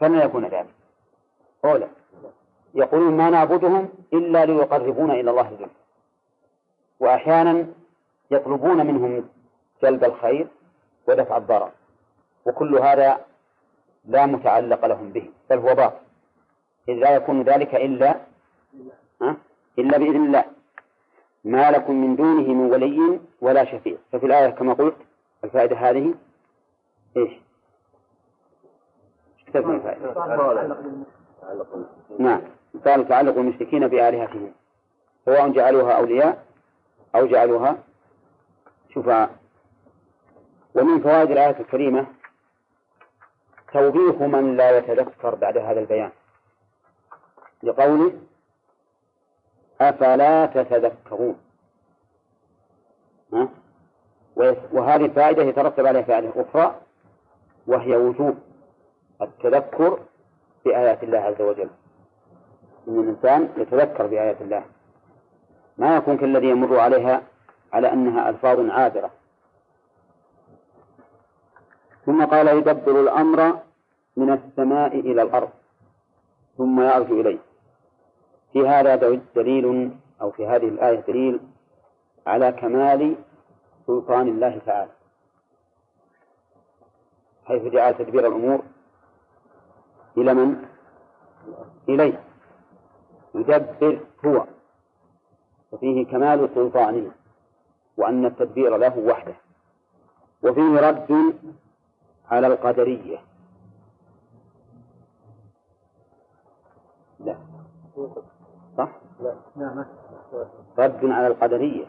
فلن يكون ذلك أولا يقولون ما نعبدهم إلا ليقربونا إلى الله زلفى وأحيانا يطلبون منهم جلب الخير ودفع الضرر. وكل هذا لا متعلق لهم به بل هو باطل. إذ لا يكون ذلك إلا؟ إلا بإذن الله. ما لكم من دونه من ولي ولا شفيع. ففي الآية كما قلت الفائدة هذه إيش؟ كتبنا الفائدة؟ نعم. قال تعلق المشركين بآلهتهم. سواء جعلوها أولياء أو جعلوها شفعاء. ومن فوائد الآية الكريمة توبيخ من لا يتذكر بعد هذا البيان. لقوله أفلا تتذكرون؟ ها؟ وهذه فائدة يترتب عليها فائدة أخرى وهي وجوب التذكر بآيات الله عز وجل. أن الإنسان يتذكر بآيات الله. ما يكون كالذي يمر عليها على أنها ألفاظ عابرة. ثم قال يدبر الأمر من السماء إلى الأرض ثم يعرج إليه. في هذا دليل أو في هذه الآية دليل على كمال سلطان الله تعالى. حيث جعل تدبير الأمور إلى من؟ إليه. يدبر هو. وفيه كمال سلطانه وأن التدبير له وحده. وفيه رد على القدرية. لا. صح؟ رد على القدرية.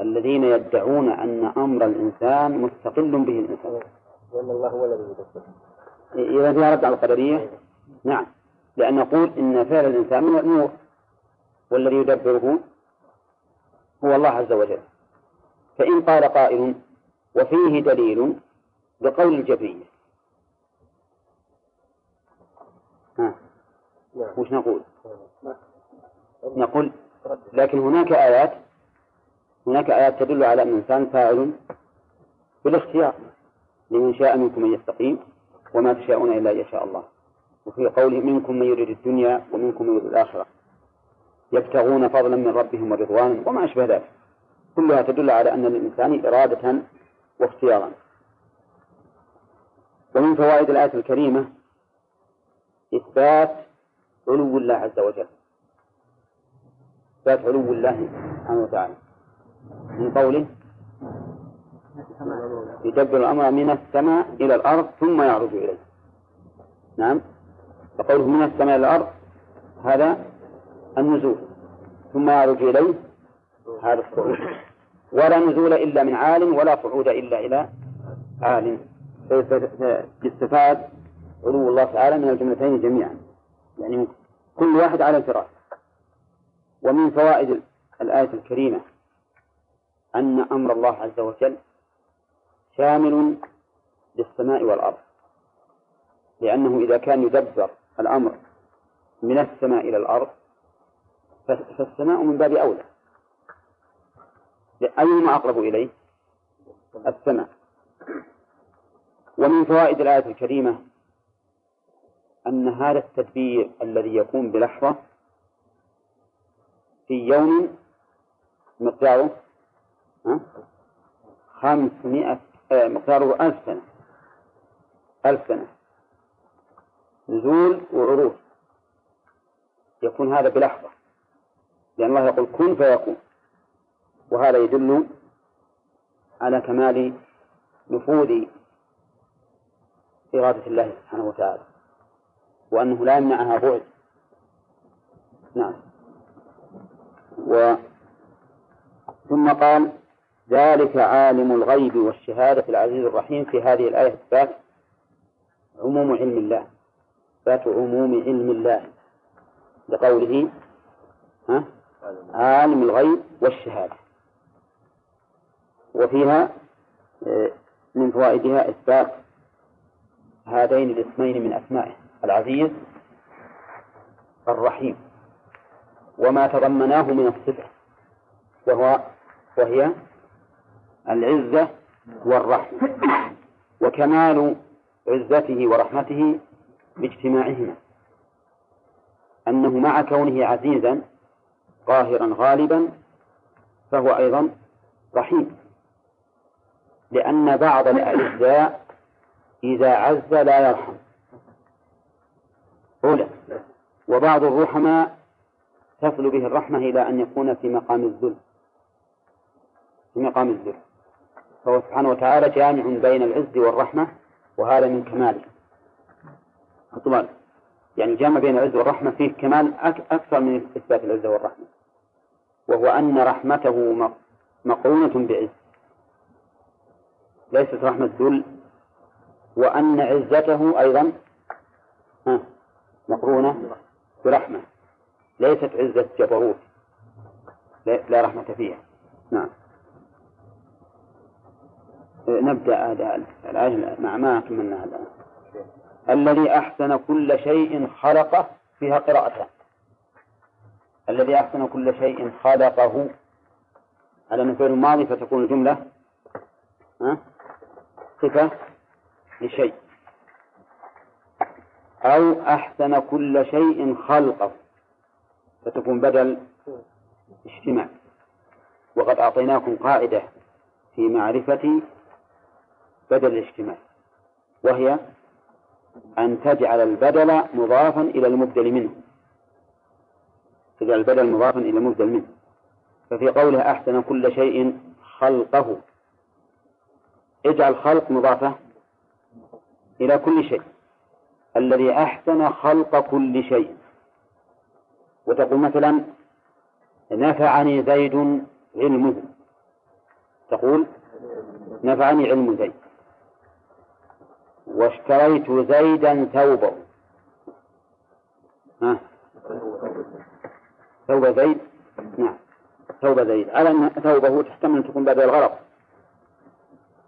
الذين يدعون أن أمر الإنسان مستقل به الإنسان. وأن الله هو الذي يدبر إذا فيها رد على القدرية؟ نعم. لأن نقول إن فعل الإنسان من الأمور والذي يدبره هو الله عز وجل. فإن قال قائل وفيه دليل بقول الجبرية. ها. وش نقول؟ نقول لكن هناك آيات هناك آيات تدل على أن الإنسان فاعل بالاختيار لمن شاء منكم أن يستقيم وما تشاءون إلا أن يشاء الله. وفي قوله منكم من يريد الدنيا ومنكم من يريد الآخرة. يبتغون فضلا من ربهم ورضوانا وما أشبه ذلك. كلها تدل على أن للإنسان إرادة واختيارا. ومن فوائد الآية الكريمة إثبات علو الله عز وجل. إثبات علو الله سبحانه وتعالى. من قوله يدبر الأمر من السماء إلى الأرض ثم يعرج إليه. نعم. فقوله من السماء إلى الأرض هذا النزول. ثم يعرج إليه هذا الصعود. ولا نزول إلا من عال ولا صعود إلا إلى عال يستفاد علو الله تعالى من الجملتين جميعا. يعني كل واحد على الفراش. ومن فوائد الآية الكريمة أن أمر الله عز وجل شامل للسماء والأرض لأنه إذا كان يدبر الأمر من السماء إلى الأرض فالسماء من باب أولى. أيهما أقرب إليه؟ السماء. ومن فوائد الآية الكريمة أن هذا التدبير الذي يكون بلحظة في يوم مقداره خمسمائة آه، مقداره ألف سنة. ألف سنة. نزول وعروج يكون هذا بلحظة. لأن الله يقول كن فيكون. وهذا يدل على كمال نفوذ إرادة الله سبحانه وتعالى. وأنه لا يمنعها بعد. نعم. و ثم قال ذلك عالم الغيب والشهادة العزيز الرحيم في هذه الآية إثبات عموم علم الله. إثبات عموم علم الله. لقوله ها؟ عالم الغيب والشهادة. وفيها آه، من فوائدها إثبات هذين الاسمين من أسمائه. العزيز الرحيم. وما تضمناه من الصفة وهو وهي العزة والرحمة. وكمال عزته ورحمته باجتماعهما. أنه مع كونه عزيزا قاهرا غالبا فهو أيضا رحيم. لأن بعض الأعزاء إذا عز لا يرحم. أولى. وبعض الرحماء تصل به الرحمة إلى أن يكون في مقام الذل. في مقام الذل. فهو سبحانه وتعالى جامع بين العز والرحمة وهذا من كماله أطوال يعني جامع بين العز والرحمة فيه كمال أكثر من إثبات العز والرحمة. وهو أن رحمته مقرونة بعز. ليست رحمة ذل. وأن عزته أيضا مقرونة برحمة. ليست عزة جبروت لا رحمة فيها. نعم. نبدأ الآية مع ما كملناها الآن الذي أحسن كل شيء خلقه فيها قراءتان الذي أحسن كل شيء خلقه. على مثل الماضي فتكون الجملة صفة لشيء. أو أحسن كل شيء خلقه. فتكون بدل اجتماع وقد أعطيناكم قاعدة في معرفة بدل الاجتماع وهي أن تجعل البدل مضافا إلى المبدل منه. تجعل البدل مضافا إلى المبدل منه. ففي قولها أحسن كل شيء خلقه. اجعل خلق مضافة إلى كل شيء. الذي أحسن خلق كل شيء. وتقول مثلا نفعني زيد علمه. تقول نفعني علم زيد. واشتريت زيدا ثوبه. ها؟ ثوب زيد؟ نعم. ثوب زيد. على أن ثوبه تحتمل أن تكون بدل الغرض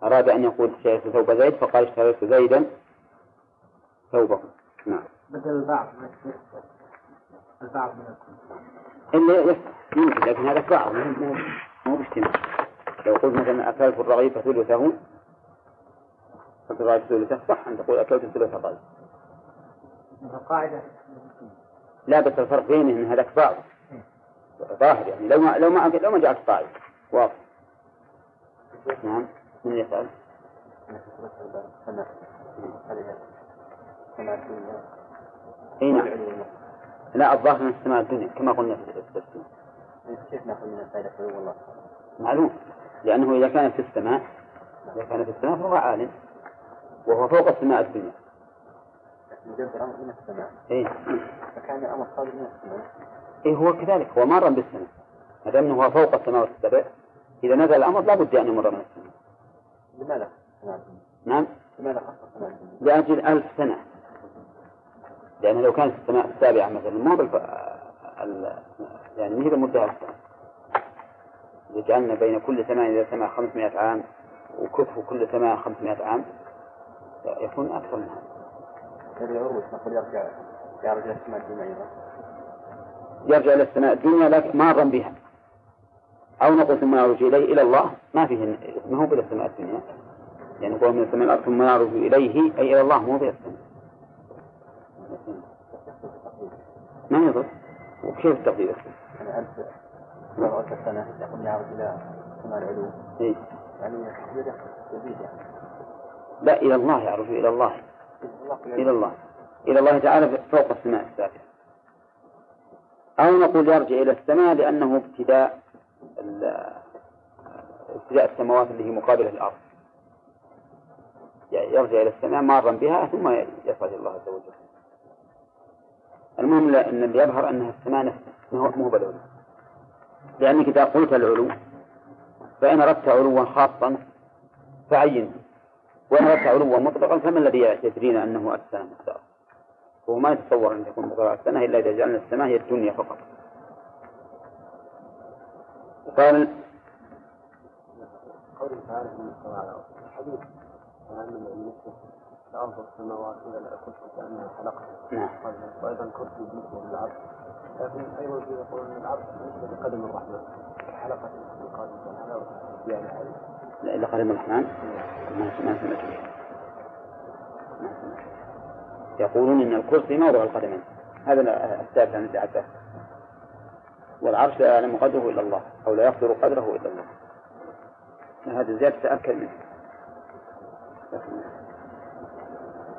أراد أن يقول اشتريت ثوب زيد فقال اشتريت زيدا ثوبه. نعم. بدل البعض. البعض من إلا يمكن لكن هذا بعض مو باجتماع. لو قلت مثلا أكلت الرغيف ثلثه أكلت الرغيف ثلثه صح أن تقول أكلت ثلث الرغيف القاعدة لا بس الفرق بينه أن هذاك بعض ظاهر يعني لو ما لو ما لو ما جعلت قاعدة واضح. نعم من يسأل؟ اي نعم. لا الظاهر من السماء الدنيا كما قلنا في التفسير كيف نأخذ من الفائدة؟ في والله. معلوم. لأنه إذا كان في السماء إذا كان في السماء فهو عالم وهو فوق السماء الدنيا. يدبر أمر من السماء إيه. فكان الأمر صادر من السماء إيه هو كذلك هو مارا بالسماء ما دام هو فوق السماوات السبع إذا نزل الأمر لا بد أن يمر من السماء لماذا؟ نعم. لماذا خص السماء؟ لأجل ألف سنة. لأن لو كانت السماء السابعة مثلا ما بالف... ال... يعني ما هي بمدة إذا جعلنا بين كل سماء إلى سماء 500 عام وكفوا كل سماء 500 عام يكون أكثر من هذا يرجع يرجع إلى السماء الدنيا أيضا. يرجع إلى السماء الدنيا لكن مارا بها. أو نقول ثم يعرج إليه إلى الله ما فيه ما هو إلى السماء الدنيا. يعني نقول من السماء الأرض ثم يعرج إليه أي إلى الله مو إلى السماء ما يضر؟ وكيف التقدير؟ يعني ألف مرة سنة يقوم يعرج إلى سماء العلو إيه؟ يعني يزيد يعني. لا إلى الله يعرج إلى الله. إلى الله. إلى الله تعالى فوق السماء السابعة. أو نقول يرجع إلى السماء لأنه ابتداء ال- ابتداء السماوات اللي هي مقابلة للأرض يعني يرجع إلى السماء مارا بها ثم إلى الله عز وجل. المهم أن اللي يظهر أنها السماء نفسها مو مو بالعلو لأنك إذا قلت العلو فإن أردت علوا خاصا فعينه وإن أردت علوا مطلقا فما الذي يدرينا أنه السنة مقدار هو ما يتصور أن تكون مقدار السنة إلا إذا جعلنا السماء هي الدنيا فقط. قال قوله تعالى من استوى على الحديث والسماوات إذا لا كنت كأنها حلقة نعم. وأيضا كرسي بالنسبة للعبد لكن أيضا في يقول أن العبد بالنسبة لقدم الرحمن. كحلقة في قادم تعالى يعني لا إلا قدم الرحمن؟ ما ما سمعت به. يقولون إن الكرسي موضع القدمين. هذا الثابت عن ابن عباس والعرش لا يعلم قدره إلا الله أو لا يقدر قدره إلا الله. هذا زيادة تأكد منه.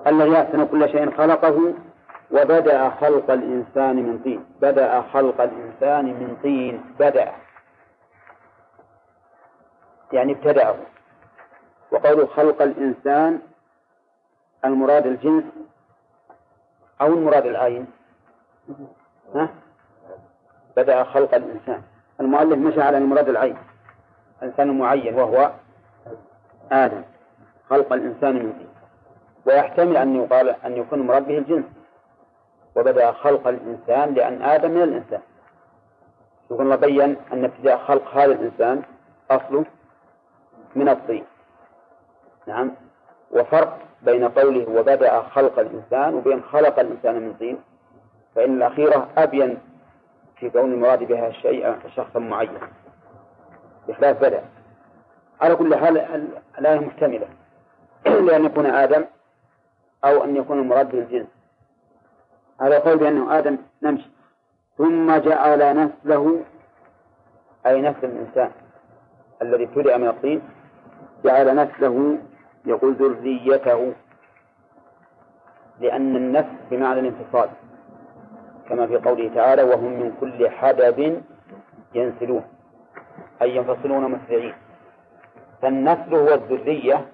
الذي أحسن كل شيء خلقه وبدأ خلق الإنسان من طين. بدأ خلق الإنسان من طين. بدأ. يعني ابتدأه. وقول خلق الإنسان المراد الجنس أو المراد العين. ها؟ بدأ خلق الإنسان. المؤلف مشى على المراد العين. إنسان معين وهو آدم. خلق الإنسان من طين. ويحتمل أن يقال أن يكون المراد به الجنس. وبدأ خلق الإنسان لأن آدم من الإنسان. يقول الله بين أن ابتداء خلق هذا الإنسان أصله من الطين. نعم. وفرق بين قوله وبدأ خلق الإنسان وبين خلق الإنسان من طين. فإن الأخيرة أبين في كون المراد بها شيء شخصا معين بخلاف بدأ. على كل حال ال- الآية محتملة لأن يكون آدم أو أن يكون المراد به الجنس هذا قول بأنه آدم نمشي. ثم جعل نسله أي نسل الإنسان الذي ابتدأ من الطين جعل نسله يقول ذريته. لأن النسل بمعنى الانفصال كما في قوله تعالى وهم من كل حدب ينسلون أي ينفصلون مسرعين فالنسل هو الذرية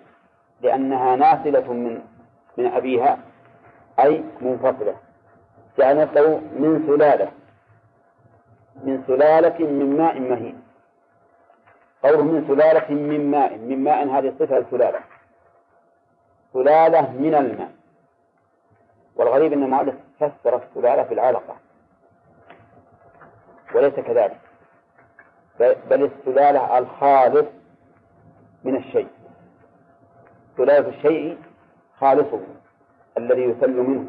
لأنها ناسلة من من أبيها أي منفصلة جعل نسله من سلالة من سلالة من ماء مهين. قوله من سلالة من ماء من ماء هذه صفة السلالة. سلالة من الماء. والغريب أن المؤلف فسر السلالة في العلقة. وليس كذلك. بل السلالة الخالص من الشيء. سلالة الشيء خالصه الذي يسل منه.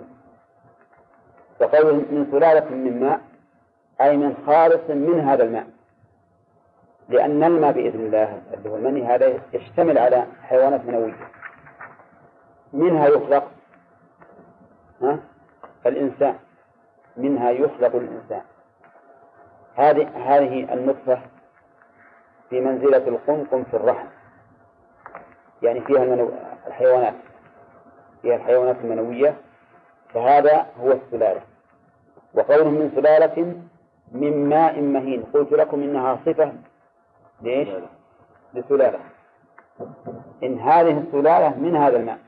فقوله من سلالة من ماء أي من خالص من هذا الماء. لأن الماء بإذن الله اللي هو المني هذا يشتمل على حيوانات منوية. منها يخلق ها؟ الإنسان. منها يخلق الإنسان. هذه هذه النطفة في منزلة القمقم في الرحم. يعني فيها. الحيوانات. فيها الحيوانات المنوية فهذا هو السلالة. وقوله من سلالة من ماء مهين. قلت لكم إنها صفة ليش؟ لسلالة. إن هذه السلالة من هذا الماء.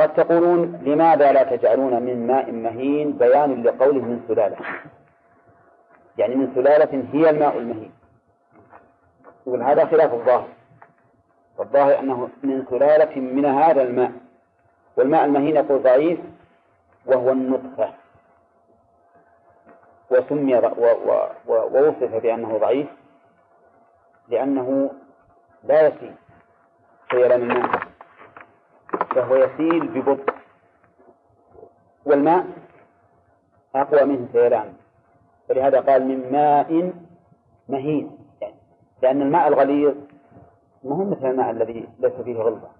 قد تقولون لماذا لا تجعلون من ماء مهين؟ بيان لقوله من سلالة. يعني من سلالة هي الماء المهين. يقول هذا خلاف الظاهر. والظاهر أنه من سلالة من هذا الماء. والماء المهين يقول ضعيف وهو النطفة. وسمي ووصف بأنه ضعيف لأنه لا يسيل سيلان الماء فهو يسيل ببطء. والماء أقوى منه سيلان فلهذا قال من ماء مهين. يعني لأن الماء الغليظ مهم مثل الماء الذي ليس فيه غلظة.